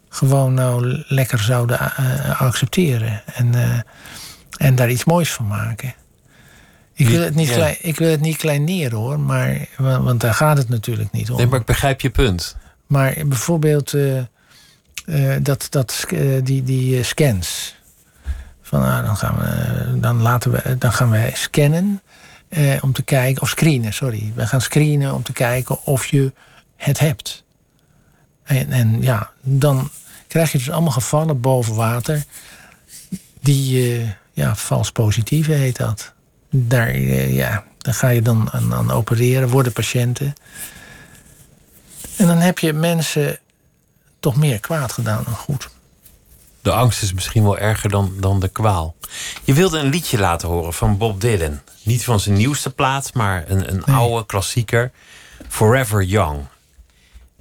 Speaker 5: gewoon nou lekker zouden uh, accepteren en, uh, en daar iets moois van maken. Ik wil, het niet
Speaker 1: Ja.
Speaker 5: klein, ik wil het niet kleineren hoor, maar, wa- want daar gaat het natuurlijk niet om.
Speaker 1: Nee, maar ik begrijp je punt.
Speaker 5: Maar bijvoorbeeld eh, eh, dat, dat, eh, die, die eh, scans. Van, nou, dan, gaan we, dan, laten we, dan gaan wij scannen eh, om te kijken, of screenen, sorry. We gaan screenen om te kijken of je het hebt. En, en ja, dan krijg je dus allemaal gevallen boven water. Die, eh, ja, vals positieve heet dat. Daar, eh, ja, daar ga je dan aan, aan opereren, worden patiënten. En dan heb je mensen toch meer kwaad gedaan dan goed.
Speaker 1: De angst is misschien wel erger dan, dan de kwaal.
Speaker 4: Je wilde een liedje laten horen van Bob Dylan. Niet van zijn nieuwste plaat, maar een, een oude klassieker. Forever Young.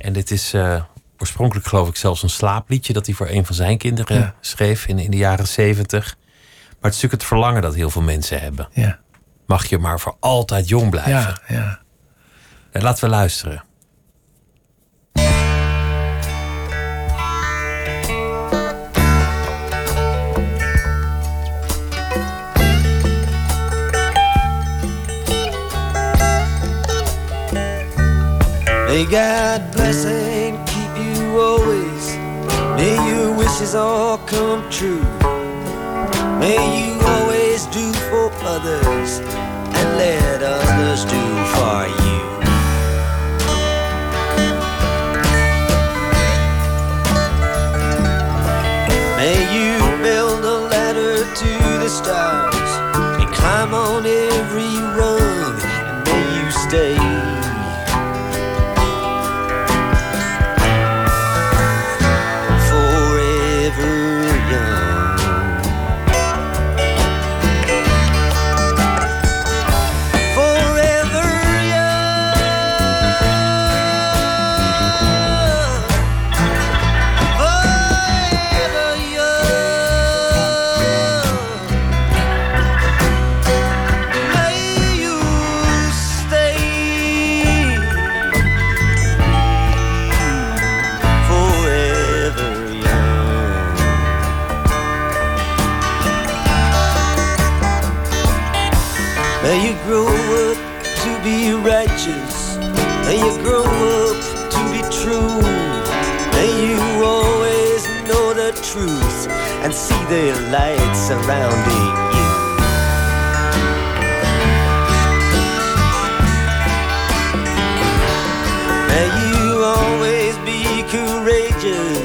Speaker 4: En dit is eh, oorspronkelijk geloof ik zelfs een slaapliedje... dat hij voor een van zijn kinderen
Speaker 5: Ja.
Speaker 4: schreef in, in de jaren zeventig. Maar het is natuurlijk het verlangen dat heel veel mensen hebben.
Speaker 5: Ja,
Speaker 4: Mag je maar voor altijd jong blijven.
Speaker 5: ja, ja.
Speaker 4: Eh, Laten we luisteren.
Speaker 6: May God bless and keep you always. May your wishes all come true. May you always do for others and let others do for you. May you build a ladder to the stars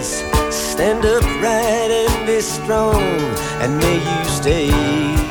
Speaker 6: stand upright and be strong, and may you stay.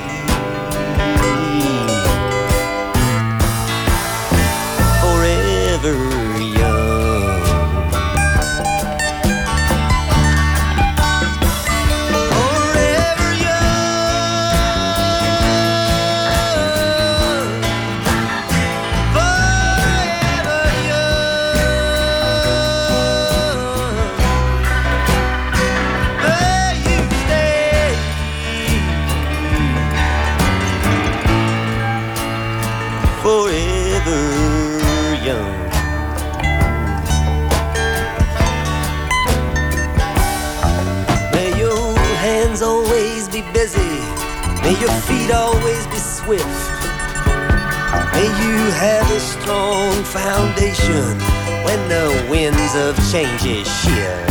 Speaker 6: Have a strong foundation when the winds of change shift.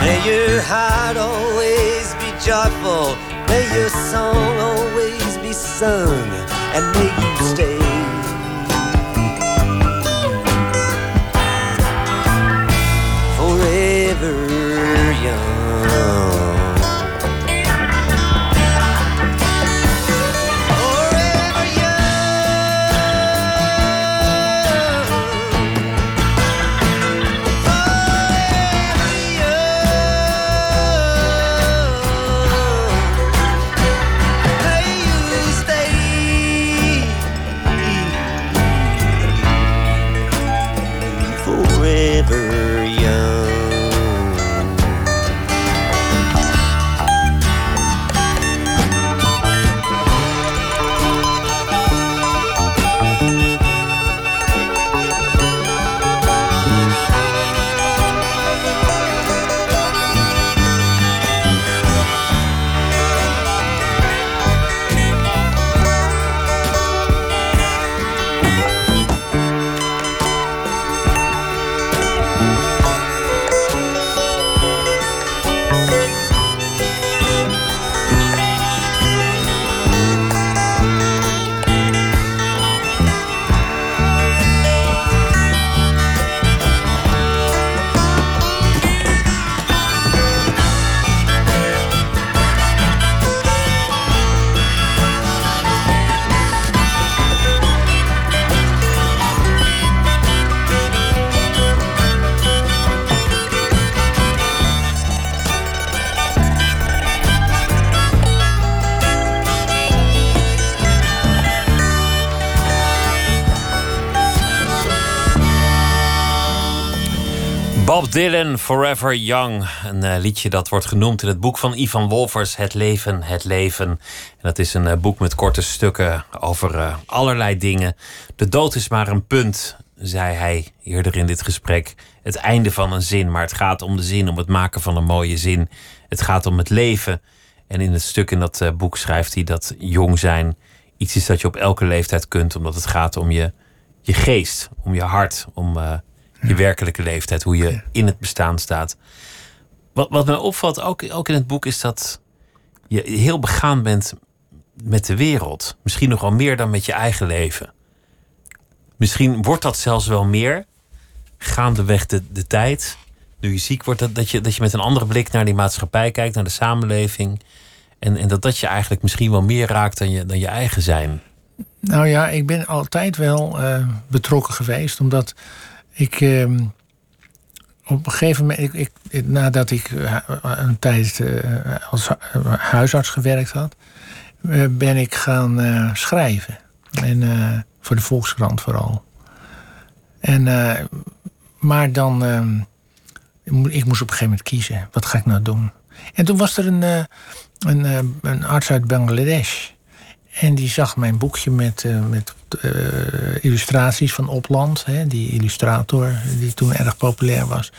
Speaker 6: May your heart always be joyful. May your song always be sung. And may you stay. forever.
Speaker 4: Dylan, Forever Young. Een uh, liedje dat wordt genoemd in het boek van Ivan Wolfers, Het Leven, Het Leven. En dat is een uh, boek met korte stukken over uh, allerlei dingen. De dood is maar een punt, zei hij eerder in dit gesprek. Het einde van een zin, maar het gaat om de zin, om het maken van een mooie zin. Het gaat om het leven. En in het stuk in dat boek schrijft hij dat jong zijn iets is dat je op elke leeftijd kunt, omdat het gaat om je, je geest, om je hart, om je werkelijke leeftijd, hoe je in het bestaan staat. Wat, wat mij opvalt, ook, ook in het boek, is dat je heel begaan bent met de wereld. Misschien nog wel meer dan met je eigen leven. Misschien wordt dat zelfs wel meer, gaandeweg de, de tijd. Nu je ziek wordt, dat, dat, je, dat je met een andere blik naar die maatschappij kijkt, naar de samenleving. En, en dat dat je eigenlijk misschien wel meer raakt dan je, dan je eigen zijn.
Speaker 5: Nou ja, ik ben altijd wel uh, betrokken geweest, omdat ik uh, op een gegeven moment, ik, ik, nadat ik uh, een tijd uh, als huisarts gewerkt had, ben ik gaan schrijven. En voor de Volkskrant vooral. En, maar dan, ehm, ik moest op een gegeven moment kiezen. Wat ga ik nou doen? En toen was er een, een, een arts uit Bangladesh. En die zag mijn boekje met, uh, met uh, illustraties van Opland. Hè, die illustrator die toen erg populair was.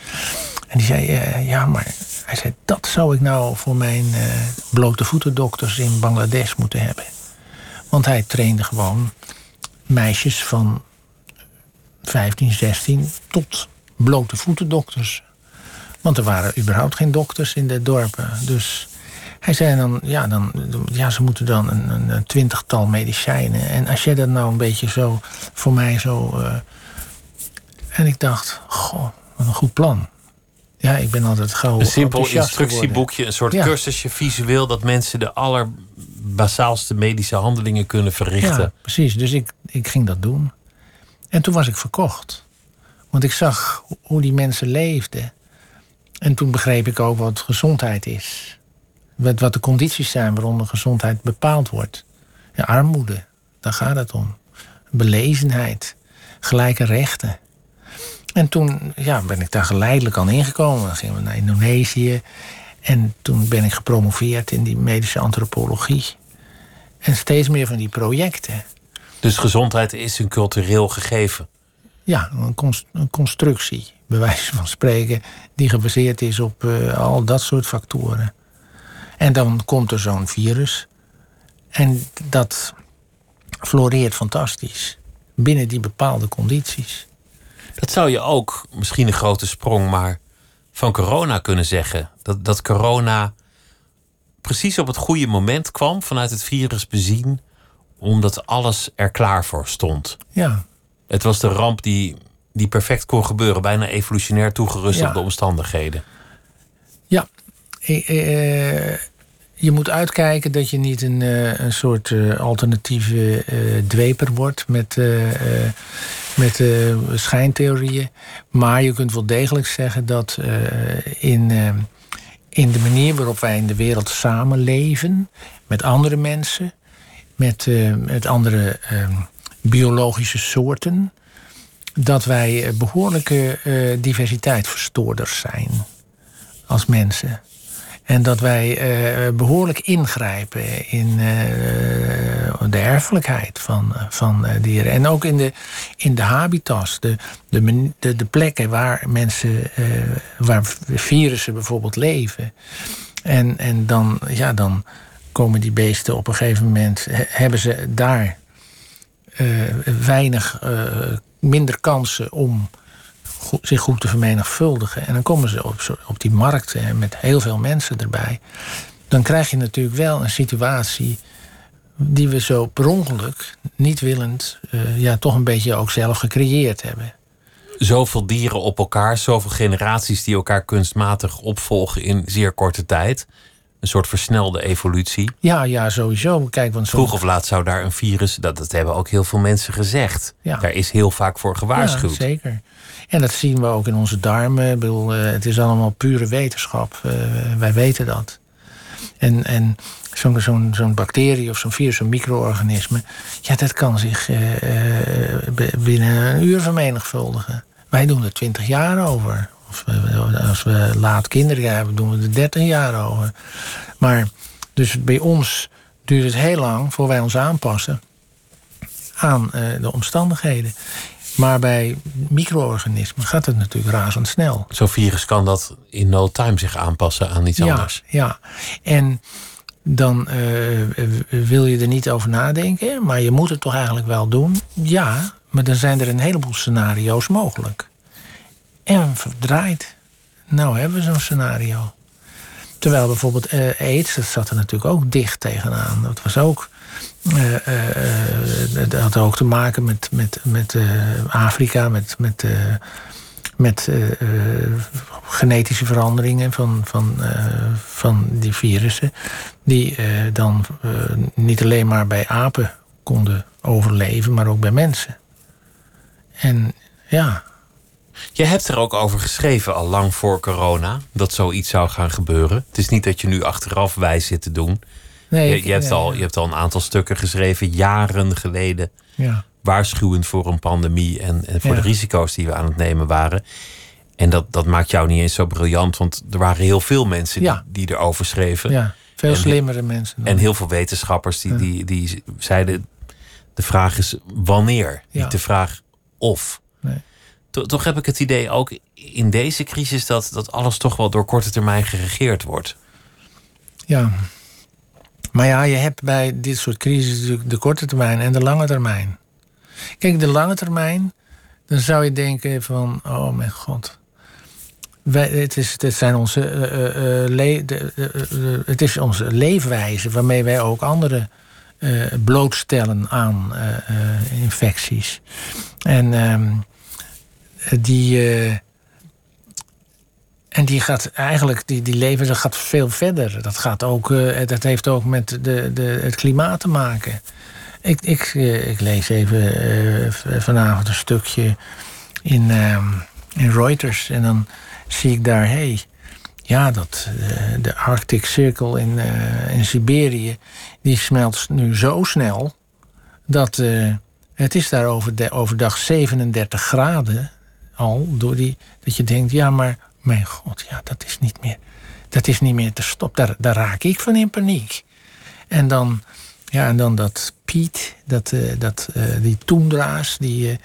Speaker 5: En die zei, uh, ja, maar hij zei, dat zou ik nou voor mijn blote voeten dokters in Bangladesh moeten hebben. Want hij trainde gewoon meisjes van 15, 16 tot blote voeten dokters. Want er waren überhaupt geen dokters in de dorpen. Dus hij zei dan, ja, dan, ja ze moeten dan een, een, twintigtal medicijnen. En als jij dat nou een beetje zo, voor mij zo... Uh... En ik dacht, goh, wat een goed plan. Ja, ik ben altijd gauw
Speaker 4: Een simpel instructieboekje, een soort ja. cursusje visueel... dat mensen de allerbasaalste medische handelingen kunnen verrichten. Ja,
Speaker 5: precies. Dus ik, ik ging dat doen. En toen was ik verkocht. Want ik zag hoe die mensen leefden. En toen begreep ik ook wat gezondheid is. Wat, wat de condities zijn waaronder gezondheid bepaald wordt. Ja, armoede, daar gaat het om. Belezenheid, gelijke rechten. En toen ja, ben ik daar geleidelijk aan ingekomen. Dan gingen we naar Indonesië. En toen ben ik gepromoveerd in die medische antropologie. En steeds meer van die projecten.
Speaker 4: Dus gezondheid is een cultureel gegeven?
Speaker 5: Ja, een, const een constructie, bij wijze van spreken, die gebaseerd is op uh, al dat soort factoren. En dan komt er zo'n virus. En dat floreert fantastisch. Binnen die bepaalde condities.
Speaker 4: Dat zou je ook, misschien een grote sprong, maar van corona kunnen zeggen. Dat, dat corona precies op het goede moment kwam vanuit het virus bezien, omdat alles er klaar voor stond.
Speaker 5: Ja.
Speaker 4: Het was de ramp die, die perfect kon gebeuren, bijna evolutionair toegerust op de omstandigheden.
Speaker 5: Ja, je moet uitkijken dat je niet een, eh, een soort alternatieve dweper wordt met, met schijntheorieën. Maar je kunt wel degelijk zeggen dat in, in de manier waarop wij in de wereld samenleven, met andere mensen, met, met andere biologische soorten, dat wij behoorlijke diversiteitsverstoorders zijn als mensen. En dat wij uh, behoorlijk ingrijpen in uh, de erfelijkheid van, van dieren. En ook in de, in de habitats, de, de, de, de plekken waar mensen, waar virussen bijvoorbeeld leven. En, en dan, ja, dan komen die beesten op een gegeven moment, hebben ze daar weinig, minder kansen om zich goed te vermenigvuldigen. En dan komen ze op, op die markt met heel veel mensen erbij. Dan krijg je natuurlijk wel een situatie die we zo per ongeluk, niet willend, uh, ja, toch een beetje ook zelf gecreëerd hebben.
Speaker 4: Zoveel dieren op elkaar, zoveel generaties die elkaar kunstmatig opvolgen in zeer korte tijd. Een soort versnelde evolutie.
Speaker 5: Ja, ja, sowieso. Kijk, want
Speaker 4: Vroeg of laat zou daar een virus, dat, dat hebben ook heel veel mensen gezegd. Ja. Daar is heel vaak voor gewaarschuwd.
Speaker 5: Ja, zeker. En dat zien we ook in onze darmen. Eh, het is allemaal pure wetenschap. Uh, wij weten dat. En, en zo'n bacterie of zo'n virus, zo'n micro-organisme... ja, dat kan zich uh, binnen een uur vermenigvuldigen. Wij doen er twintig jaar over. Of eh, als we laat kinderen hebben, doen we er 13 jaar over. Maar dus bij ons duurt het heel lang voor wij ons aanpassen aan eh, de omstandigheden. Maar bij micro-organismen gaat het natuurlijk razendsnel.
Speaker 4: Zo'n virus kan dat in no time zich aanpassen aan iets
Speaker 5: Ja,
Speaker 4: anders.
Speaker 5: ja. En dan eh, wil je er niet over nadenken, maar je moet het toch eigenlijk wel doen. Ja, maar dan zijn er een heleboel scenario's mogelijk. En verdraaid. Nou hebben we zo'n scenario. Terwijl bijvoorbeeld eh, aids, dat zat er natuurlijk ook dicht tegenaan. Dat was ook. Eh, dat had ook te maken met, met, met Afrika, met, met, met genetische veranderingen van, van, van die virussen. Die dan niet alleen maar bij apen konden overleven, maar ook bij mensen. En ja,
Speaker 4: Je hebt er ook over geschreven al lang voor corona dat zoiets zou gaan gebeuren. Het is niet dat je nu achteraf wijs zit te doen.
Speaker 5: Nee,
Speaker 4: Je,
Speaker 5: ik-
Speaker 4: je, hebt
Speaker 5: ja,
Speaker 4: al, je hebt al een aantal stukken geschreven, jaren geleden,
Speaker 5: Ja,
Speaker 4: waarschuwend voor een pandemie en, en voor de risico's die we aan het nemen waren. En dat, dat maakt jou niet eens zo briljant, want er waren heel veel mensen die, die erover schreven.
Speaker 5: ja, veel
Speaker 4: En-
Speaker 5: slimmere mensen. dan
Speaker 4: En heel veel wetenschappers die, die, die zeiden: de vraag is wanneer, niet de vraag of.
Speaker 5: Nee.
Speaker 4: To- Toch heb ik het idee ook in deze crisis dat, dat alles toch wel door korte termijn geregeerd wordt.
Speaker 5: Ja. Maar ja, je hebt bij dit soort crisis natuurlijk de korte termijn en de lange termijn. Kijk, de lange termijn, dan zou je denken van, oh mijn god. Wij, het, is, het, zijn onze, eh, eh, eh, le- de- het is onze leefwijze waarmee wij ook anderen blootstellen aan infecties. En ehm, die. Eh, en die gaat eigenlijk, die, die leven, dat gaat veel verder. Dat, gaat ook, eh, dat heeft ook met de, de, het klimaat te maken. Ik, ik, eh, ik lees even eh, vanavond een stukje in, ehm, in Reuters. En dan zie ik daar, hey, ja, dat, eh, de Arctic Circle in, eh, in Siberië... die smelt nu zo snel dat eh, het is daar over de, overdag 37 graden al. Door die, dat je denkt, ja, maar mijn god, ja, dat is niet meer, dat is niet meer te stoppen. Daar, daar raak ik van in paniek. En dan, ja, en dan dat Piet, dat, eh, dat, eh, die toendra's, die,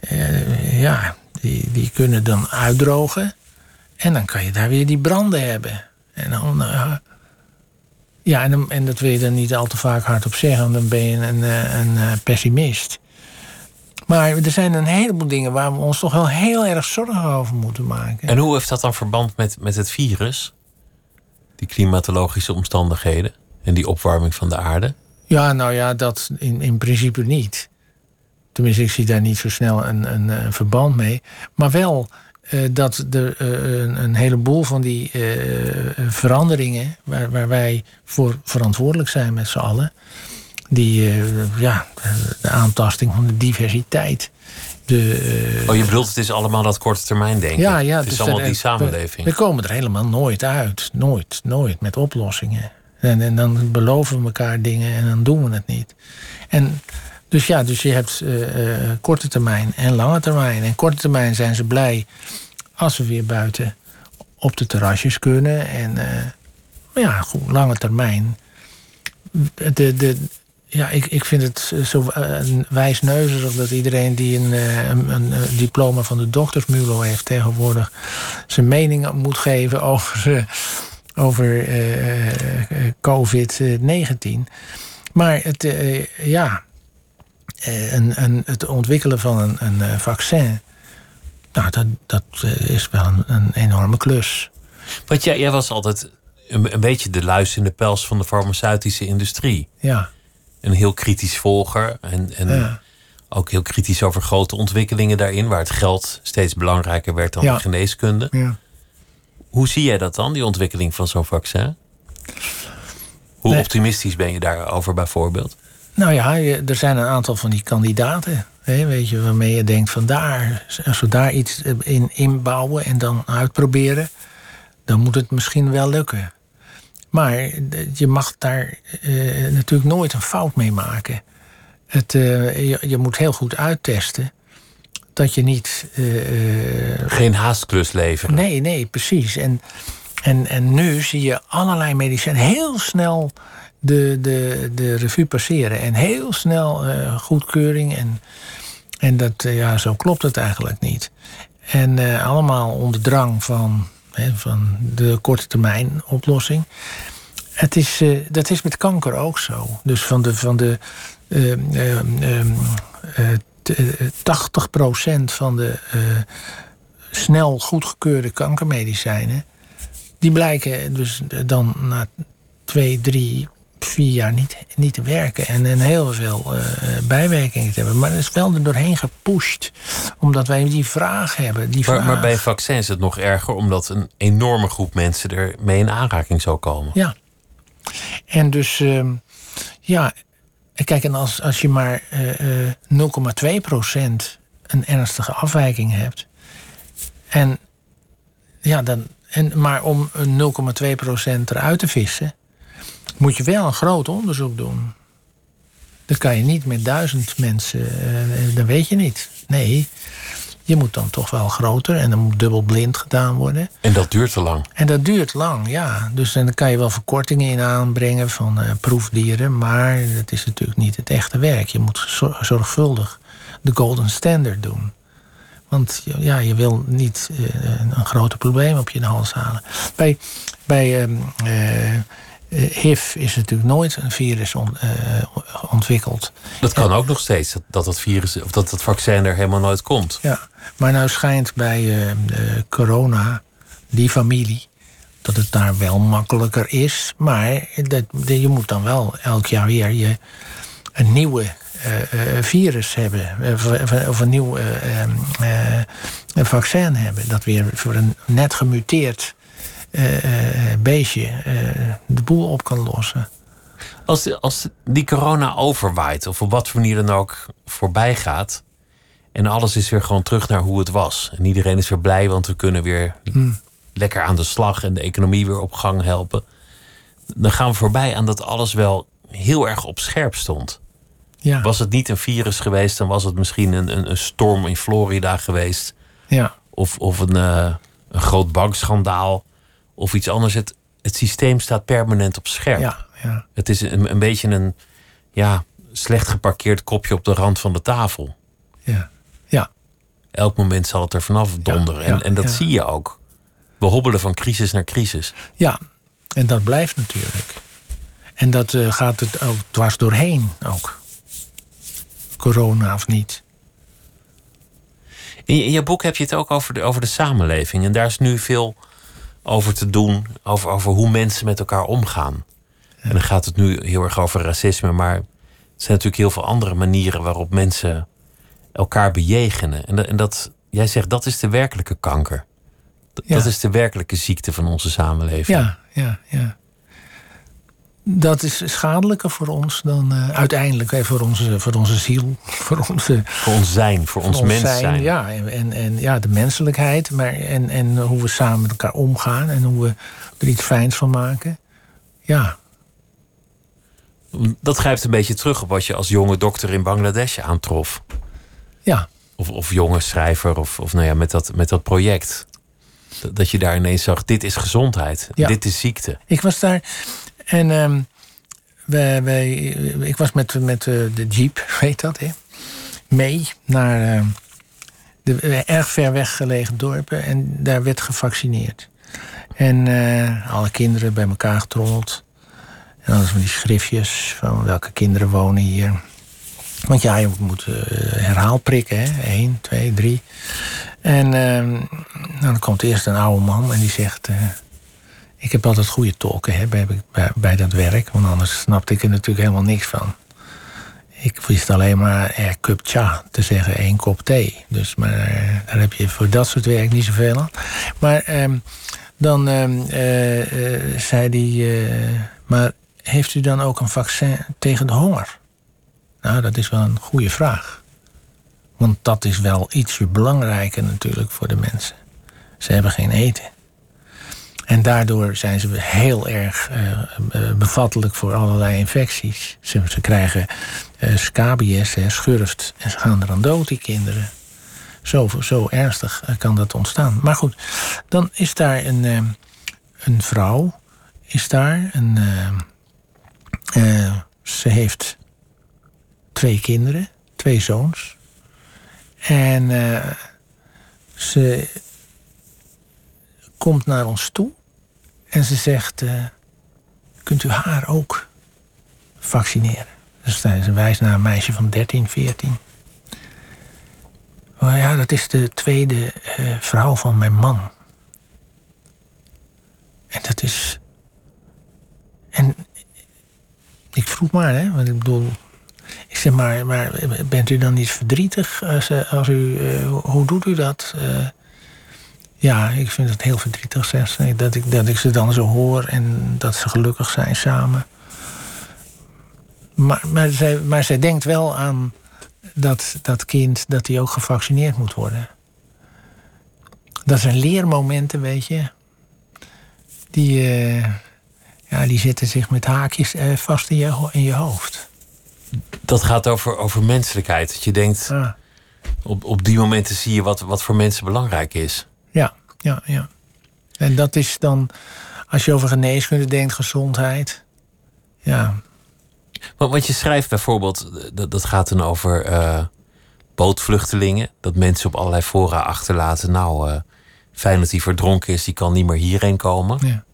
Speaker 5: eh, ja, die, die kunnen dan uitdrogen. En dan kan je daar weer die branden hebben. En dan, ja, en, en dat wil je dan niet al te vaak hardop zeggen, want dan ben je een, een, pessimist. Maar er zijn een heleboel dingen waar we ons toch wel heel erg zorgen over moeten maken.
Speaker 4: En hoe heeft dat dan verband met, met het virus? Die klimatologische omstandigheden en die opwarming van de aarde?
Speaker 5: Ja, nou ja, dat in, in principe niet. Tenminste, ik zie daar niet zo snel een, een, een verband mee. Maar wel eh, dat er eh, een, heleboel van die eh, veranderingen... Waar, waar wij voor verantwoordelijk zijn met z'n allen... die, eh, ja, de aantasting van de diversiteit... De, eh,
Speaker 4: Oh, je bedoelt, het is allemaal dat korte termijn denken.
Speaker 5: ja, ja,
Speaker 4: het is
Speaker 5: dus
Speaker 4: allemaal
Speaker 5: er-
Speaker 4: die samenleving.
Speaker 5: We, komen er helemaal nooit uit. Nooit, nooit met oplossingen. En, en dan beloven we elkaar dingen en dan doen we het niet. En dus ja, dus je hebt eh, korte termijn en lange termijn. En korte termijn zijn ze blij als we weer buiten op de terrasjes kunnen. En maar ja, goed, lange termijn. De, de, ja, ik, ik vind het zo eh, wijsneuzerig dat iedereen die een, eh, een, een, diploma van de doktersmulo heeft tegenwoordig zijn mening moet geven over, eh, over eh, eh, COVID-19. Maar het, ja, een, een, het ontwikkelen van een, een vaccin, nou, dat, dat is wel een, een enorme klus.
Speaker 4: Want jij, jij was altijd een, een beetje de luis in de pels van de farmaceutische industrie.
Speaker 5: Ja,
Speaker 4: Een heel kritisch volger en, en
Speaker 5: Ja.
Speaker 4: ook heel kritisch over grote ontwikkelingen daarin, waar het geld steeds belangrijker werd dan
Speaker 5: Ja.
Speaker 4: de geneeskunde.
Speaker 5: ja.
Speaker 4: Hoe zie jij dat dan, die ontwikkeling van zo'n vaccin? Hoe
Speaker 5: Nee.
Speaker 4: optimistisch ben je daarover bijvoorbeeld?
Speaker 5: Nou ja, er zijn een aantal van die kandidaten. Hè, weet je, waarmee je denkt van daar, als we daar iets in inbouwen en dan uitproberen, dan moet het misschien wel lukken. Maar je mag daar eh, natuurlijk nooit een fout mee maken. Het, eh, je, je moet heel goed uittesten dat je niet.
Speaker 4: Geen haastklus leveren.
Speaker 5: Nee, nee, precies. En, en, en nu zie je allerlei medicijnen heel snel de, de, de revue passeren. En heel snel goedkeuring. En, en dat, ja, zo klopt het eigenlijk niet. En allemaal onder drang van, van de korte termijn oplossing. Het is, uh, dat is met kanker ook zo. Dus van de, van de uh, uh, 80% van de eh, snel goedgekeurde kankermedicijnen, die blijken dus dan na twee, drie, vier jaar niet, niet te werken. En, en heel veel uh, bijwerkingen te hebben. Maar het is wel er doorheen gepusht. Omdat wij die vraag hebben. Die
Speaker 4: maar,
Speaker 5: vraag.
Speaker 4: maar bij vaccins is het nog erger. Omdat een enorme groep mensen er mee in aanraking zou komen.
Speaker 5: Ja. En dus, uh, ja, kijk, en als, als je maar uh, uh, 0,2% een ernstige afwijking hebt. En ja, dan, en, maar om een 0,2% eruit te vissen, moet je wel een groot onderzoek doen. Dat kan je niet met duizend mensen, uh, dat weet je niet. Nee, je moet dan toch wel groter en dan moet dubbel blind gedaan worden.
Speaker 4: En dat duurt te lang.
Speaker 5: En dat duurt lang, ja. Dus dan kan je wel verkortingen in aanbrengen van uh, proefdieren, maar dat is natuurlijk niet het echte werk. Je moet zorgvuldig de golden standard doen. Want ja, je wil niet uh, een grote probleem op je hals halen. Bij, bij uh, HIV is natuurlijk nooit een virus on, uh, ontwikkeld.
Speaker 4: Dat kan ook nog steeds, dat, dat het virus of dat het vaccin er helemaal nooit komt.
Speaker 5: Ja, maar nou schijnt bij uh, corona, die familie, dat het daar wel makkelijker is. Maar dat, je moet dan wel elk jaar weer je, een nieuwe uh, virus hebben. Of een nieuw vaccin hebben. Dat weer voor een net gemuteerd beestje de boel op kan lossen.
Speaker 4: Als, als die corona overwaait, of op wat voor manier dan ook voorbij gaat. En alles is weer gewoon terug naar hoe het was. En iedereen is weer blij, want we kunnen weer hmm. lekker aan de slag en de economie weer op gang helpen. Dan gaan we voorbij aan dat alles wel heel erg op scherp stond.
Speaker 5: Ja.
Speaker 4: Was het niet een virus geweest, dan was het misschien een, een, een storm in Florida geweest.
Speaker 5: Ja.
Speaker 4: Of, of een, uh, een groot bankschandaal. Of iets anders. Het, het systeem staat permanent op scherp.
Speaker 5: Ja, ja.
Speaker 4: Het is een, een beetje een ja, slecht geparkeerd kopje op de rand van de tafel.
Speaker 5: Ja. ja.
Speaker 4: Elk moment zal het er vanaf donderen.
Speaker 5: Ja,
Speaker 4: en, en dat zie je ook. We hobbelen van crisis naar crisis.
Speaker 5: Ja, en dat blijft natuurlijk. En dat uh, gaat het ook dwars doorheen ook. Corona of niet.
Speaker 4: In je, in je boek heb je het ook over de, over de samenleving. En daar is nu veel over te doen. Over, over hoe mensen met elkaar omgaan. En dan gaat het nu heel erg over racisme. Maar er zijn natuurlijk heel veel andere manieren waarop mensen elkaar bejegenen. En, dat, en dat, jij zegt dat is de werkelijke kanker. Dat,
Speaker 5: Ja.
Speaker 4: dat is de werkelijke ziekte van onze samenleving.
Speaker 5: Ja, ja, ja. Dat is schadelijker voor ons dan eh, uiteindelijk hè, voor, onze, voor onze ziel, voor onze
Speaker 4: Voor ons zijn, voor ons mens zijn.
Speaker 5: Ja, en, en, ja, de menselijkheid, maar en, en hoe we samen met elkaar omgaan en hoe we er iets fijns van maken. Ja,
Speaker 4: Dat grijpt een beetje terug op wat je als jonge dokter in Bangladesh aantrof.
Speaker 5: ja,
Speaker 4: Of, of jonge schrijver, of, of nou ja, met dat, met dat project. Dat, dat je daar ineens zag, dit is gezondheid,
Speaker 5: Ja.
Speaker 4: dit is ziekte.
Speaker 5: Ik was daar en ehm, wij, ik was met, met eh, de jeep, weet dat, hè? mee naar ehm, de eh, erg ver weggelegen dorpen en daar werd gevaccineerd. En eh, alle kinderen bij elkaar getrommeld. En dan van die schriftjes van welke kinderen wonen hier. Want ja, je moet eh, herhaal prikken, hè? Eén, twee, drie. En ehm, nou, dan komt eerst een oude man en die zegt... eh, ik heb altijd goede tolken hè, bij, bij, dat werk. Want anders snapte ik er natuurlijk helemaal niks van. Ik wist alleen maar er cup cha te zeggen, één kop thee. Dus maar, eh, daar heb je voor dat soort werk niet zoveel aan. Maar ehm, dan ehm, eh, eh, zei hij... eh, maar heeft u dan ook een vaccin tegen de honger? Nou, dat is wel een goede vraag. Want dat is wel ietsje belangrijker natuurlijk voor de mensen. Ze hebben geen eten. En daardoor zijn ze heel erg eh, eh, bevattelijk voor allerlei infecties. Ze, krijgen eh, scabies, hè, schurft. En ze gaan er aan dood, die kinderen. Zo, zo ernstig kan dat ontstaan. Maar goed, dan is daar een, een vrouw. Is daar. Een, ze heeft twee kinderen. Twee zoons. En ze komt naar ons toe. En ze zegt... eh, kunt u haar ook vaccineren? Dus ze wijst naar een meisje van 13, 14. Maar ja, dat is de tweede eh, vrouw van mijn man. En dat is. En ik vroeg maar, hè, want ik bedoel. Ik zeg maar, maar bent u dan niet verdrietig als, eh, als u. hoe doet u dat? Eh, ja, ik vind het heel verdrietig, zegt ze. Dat ik, dat ik ze dan zo hoor en dat ze gelukkig zijn samen. Maar, maar, zij, maar zij denkt wel aan dat, dat kind dat hij ook gevaccineerd moet worden. Dat zijn leermomenten, weet je. Die, eh, ja, die zitten zich met haakjes eh, vast in je, in je hoofd.
Speaker 4: Dat gaat over, over menselijkheid. Dat je denkt,
Speaker 5: Ah,
Speaker 4: op, op die momenten zie je wat, wat voor mensen belangrijk is.
Speaker 5: Ja, ja, ja. En dat is dan, als je over geneeskunde denkt, gezondheid. Ja,
Speaker 4: Want, want je schrijft bijvoorbeeld, dat, dat gaat dan over eh, bootvluchtelingen. Dat mensen op allerlei fora achterlaten. Nou, eh, fijn dat hij verdronken is, die kan niet meer hierheen komen.
Speaker 5: ja.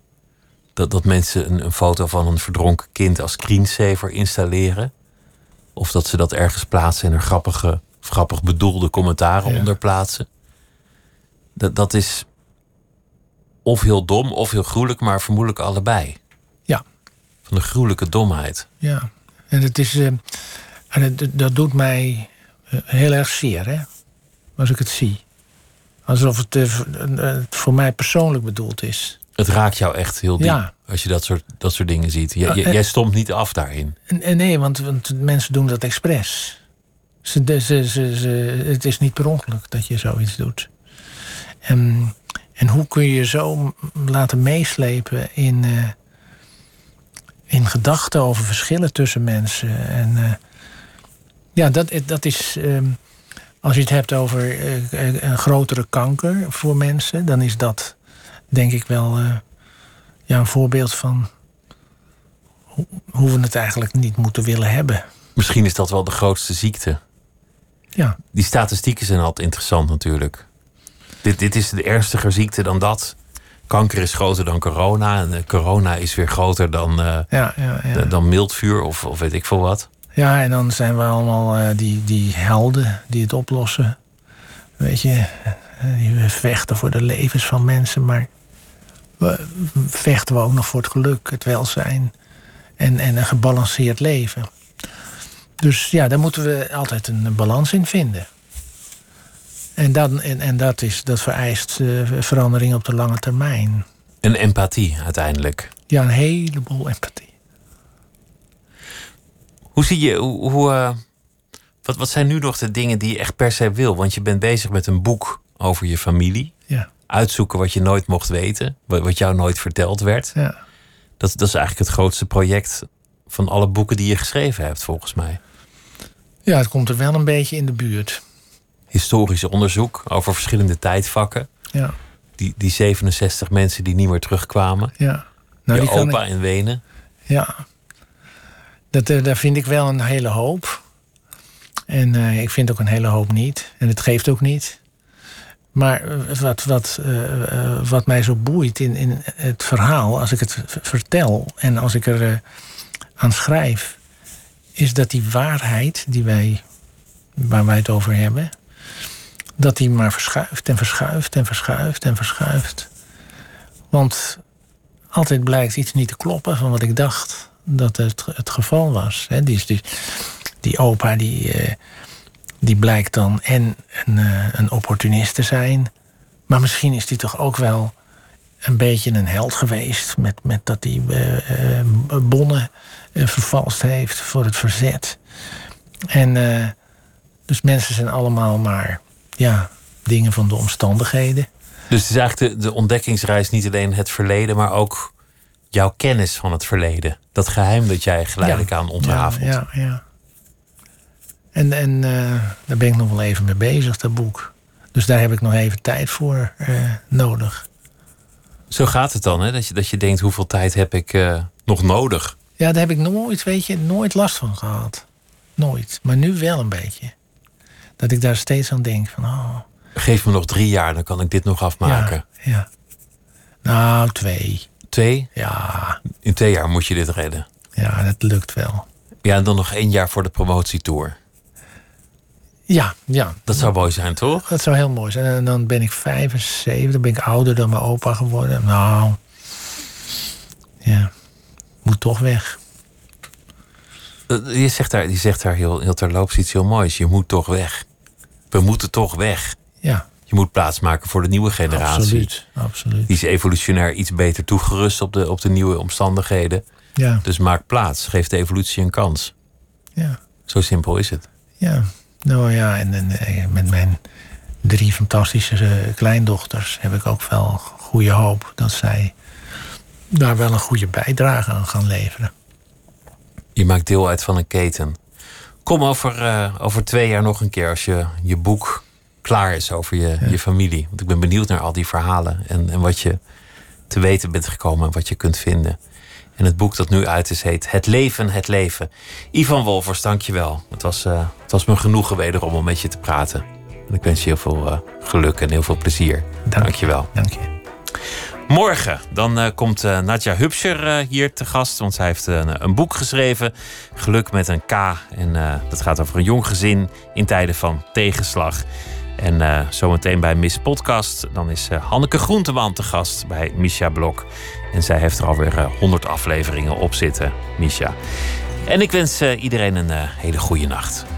Speaker 4: Dat, dat mensen een, een foto van een verdronken kind als screensaver installeren. Of dat ze dat ergens plaatsen en er grappige, grappig bedoelde commentaren
Speaker 5: Ja.
Speaker 4: onder plaatsen. Dat, dat is of heel dom of heel gruwelijk, maar vermoedelijk allebei.
Speaker 5: Ja.
Speaker 4: Van de gruwelijke domheid.
Speaker 5: Ja, en het is, eh, en het, dat doet mij eh, heel erg zeer, hè? Als ik het zie. Alsof het eh, het voor mij persoonlijk bedoeld is.
Speaker 4: Het raakt jou echt heel diep
Speaker 5: Ja.
Speaker 4: als je dat soort, dat soort dingen ziet. Jij, stomt niet af daarin.
Speaker 5: Nee, want, want mensen doen dat expres. Ze, ze, ze, het is niet per ongeluk dat je zoiets doet. En, en hoe kun je je zo laten meeslepen in, eh, in gedachten over verschillen tussen mensen? En eh, ja, dat, dat is. ehm, als je het hebt over eh, eh, een grotere kanker voor mensen, dan is dat denk ik wel eh, ja, een voorbeeld van hoe, hoe we het eigenlijk niet moeten willen hebben.
Speaker 4: Misschien is dat wel de grootste ziekte.
Speaker 5: Ja,
Speaker 4: Die statistieken zijn altijd interessant natuurlijk. Dit, dit is de ernstiger ziekte dan dat. Kanker is groter dan corona. En eh, corona is weer groter dan, eh,
Speaker 5: ja, ja. ja.
Speaker 4: dan mildvuur of, of weet ik veel wat.
Speaker 5: Ja, en dan zijn we allemaal eh, die, die helden die het oplossen. Weet je, die vechten voor de levens van mensen, maar we vechten we ook nog voor het geluk, het welzijn en, en een gebalanceerd leven. Dus ja, daar moeten we altijd een balans in vinden. En, dan, en, en dat, is, dat vereist eh, verandering op de lange termijn.
Speaker 4: En empathie uiteindelijk.
Speaker 5: Ja, een heleboel empathie.
Speaker 4: Hoe zie je, hoe, hoe, eh, wat, wat zijn nu nog de dingen die je echt per se wil? Want je bent bezig met een boek over je familie.
Speaker 5: Ja,
Speaker 4: Uitzoeken wat je nooit mocht weten. Wat, wat jou nooit verteld werd.
Speaker 5: ja.
Speaker 4: Dat, dat is eigenlijk het grootste project van alle boeken die je geschreven hebt, volgens mij.
Speaker 5: ja, het komt er wel een beetje in de buurt.
Speaker 4: Historisch onderzoek over verschillende tijdvakken.
Speaker 5: Ja,
Speaker 4: Die, die 67 mensen die niet meer terugkwamen.
Speaker 5: ja. Nou,
Speaker 4: je
Speaker 5: die
Speaker 4: opa
Speaker 5: ik-
Speaker 4: in Wenen.
Speaker 5: Ja, dat, eh, daar vind ik wel een hele hoop. En eh, ik vind ook een hele hoop niet. En het geeft ook niet. Maar eh, wat, wat, wat mij zo boeit in, in het verhaal, als ik het vertel en als ik er aan schrijf, is dat die waarheid die wij, waar wij het over hebben, dat die maar verschuift en verschuift en verschuift en verschuift. Want altijd blijkt iets niet te kloppen van wat ik dacht dat het, het geval was. Die, die, die opa die, eh, die blijkt dan en een, eh, een opportunist te zijn. Maar misschien is die toch ook wel een beetje een held geweest. Met, met dat hij eh, bonnen eh, vervalst heeft voor het verzet. En dus mensen zijn allemaal maar ja, dingen van de omstandigheden.
Speaker 4: Dus het is eigenlijk de, de ontdekkingsreis niet alleen het verleden, maar ook jouw kennis van het verleden. Dat geheim dat jij geleidelijk aan ontrafelt.
Speaker 5: Ja, ja, ja. En, en eh, daar ben ik nog wel even mee bezig, dat boek. Dus daar heb ik nog even tijd voor eh, nodig.
Speaker 4: Zo gaat het dan, hè? Dat je, dat je denkt, hoeveel tijd heb ik uh, nog nodig?
Speaker 5: Ja, daar heb ik nooit, weet je, nooit last van gehad. Nooit. Maar nu wel een beetje. Dat ik daar steeds aan denk van, oh.
Speaker 4: Geef me nog drie jaar, dan kan ik dit nog afmaken.
Speaker 5: Ja, ja. Nou, twee.
Speaker 4: Twee?
Speaker 5: Ja.
Speaker 4: In twee jaar moet je dit redden.
Speaker 5: Ja, dat lukt wel.
Speaker 4: Ja, en dan nog één jaar voor de promotietour.
Speaker 5: Ja, ja.
Speaker 4: Dat zou mooi zijn, toch?
Speaker 5: Dat zou heel mooi zijn. En dan ben ik 75, dan ben ik ouder dan mijn opa geworden. Nou, ja, moet toch weg.
Speaker 4: Eh, je zegt daar, je zegt daar heel, heel terloops iets heel moois. Je moet toch weg. We moeten toch weg.
Speaker 5: Ja.
Speaker 4: Je moet plaatsmaken voor de nieuwe generatie.
Speaker 5: Absoluut, absoluut.
Speaker 4: Die is evolutionair iets beter toegerust op de, op de nieuwe omstandigheden.
Speaker 5: Ja.
Speaker 4: Dus maak plaats. Geef de evolutie een kans.
Speaker 5: Ja.
Speaker 4: Zo simpel is het.
Speaker 5: Ja. Nou ja, en, en eh, met mijn drie fantastische eh, kleindochters heb ik ook wel goede hoop dat zij daar wel een goede bijdrage aan gaan leveren.
Speaker 4: Je maakt deel uit van een keten. Kom over, uh, over twee jaar nog een keer als je, je boek klaar is over je, ja. je familie. Want ik ben benieuwd naar al die verhalen en, en wat je te weten bent gekomen en wat je kunt vinden. En het boek dat nu uit is heet Het Leven, Het Leven. Ivan Wolvers, dank je wel. Het was, uh, het was me genoegen wederom om met je te praten. En ik wens je heel veel uh, geluk en heel veel plezier.
Speaker 5: Dank,
Speaker 4: dank je wel.
Speaker 5: Dank je.
Speaker 4: Morgen dan uh, komt uh, Nadja Hupscher uh, hier te gast. Want zij heeft een boek geschreven. Geluk met een K. En dat gaat over een jong gezin in tijden van tegenslag. En zometeen bij Miss Podcast. Dan is Hanneke Groenteman te gast bij Misha Blok. En zij heeft er alweer 100 afleveringen op zitten, Misha. En ik wens iedereen een hele goede nacht.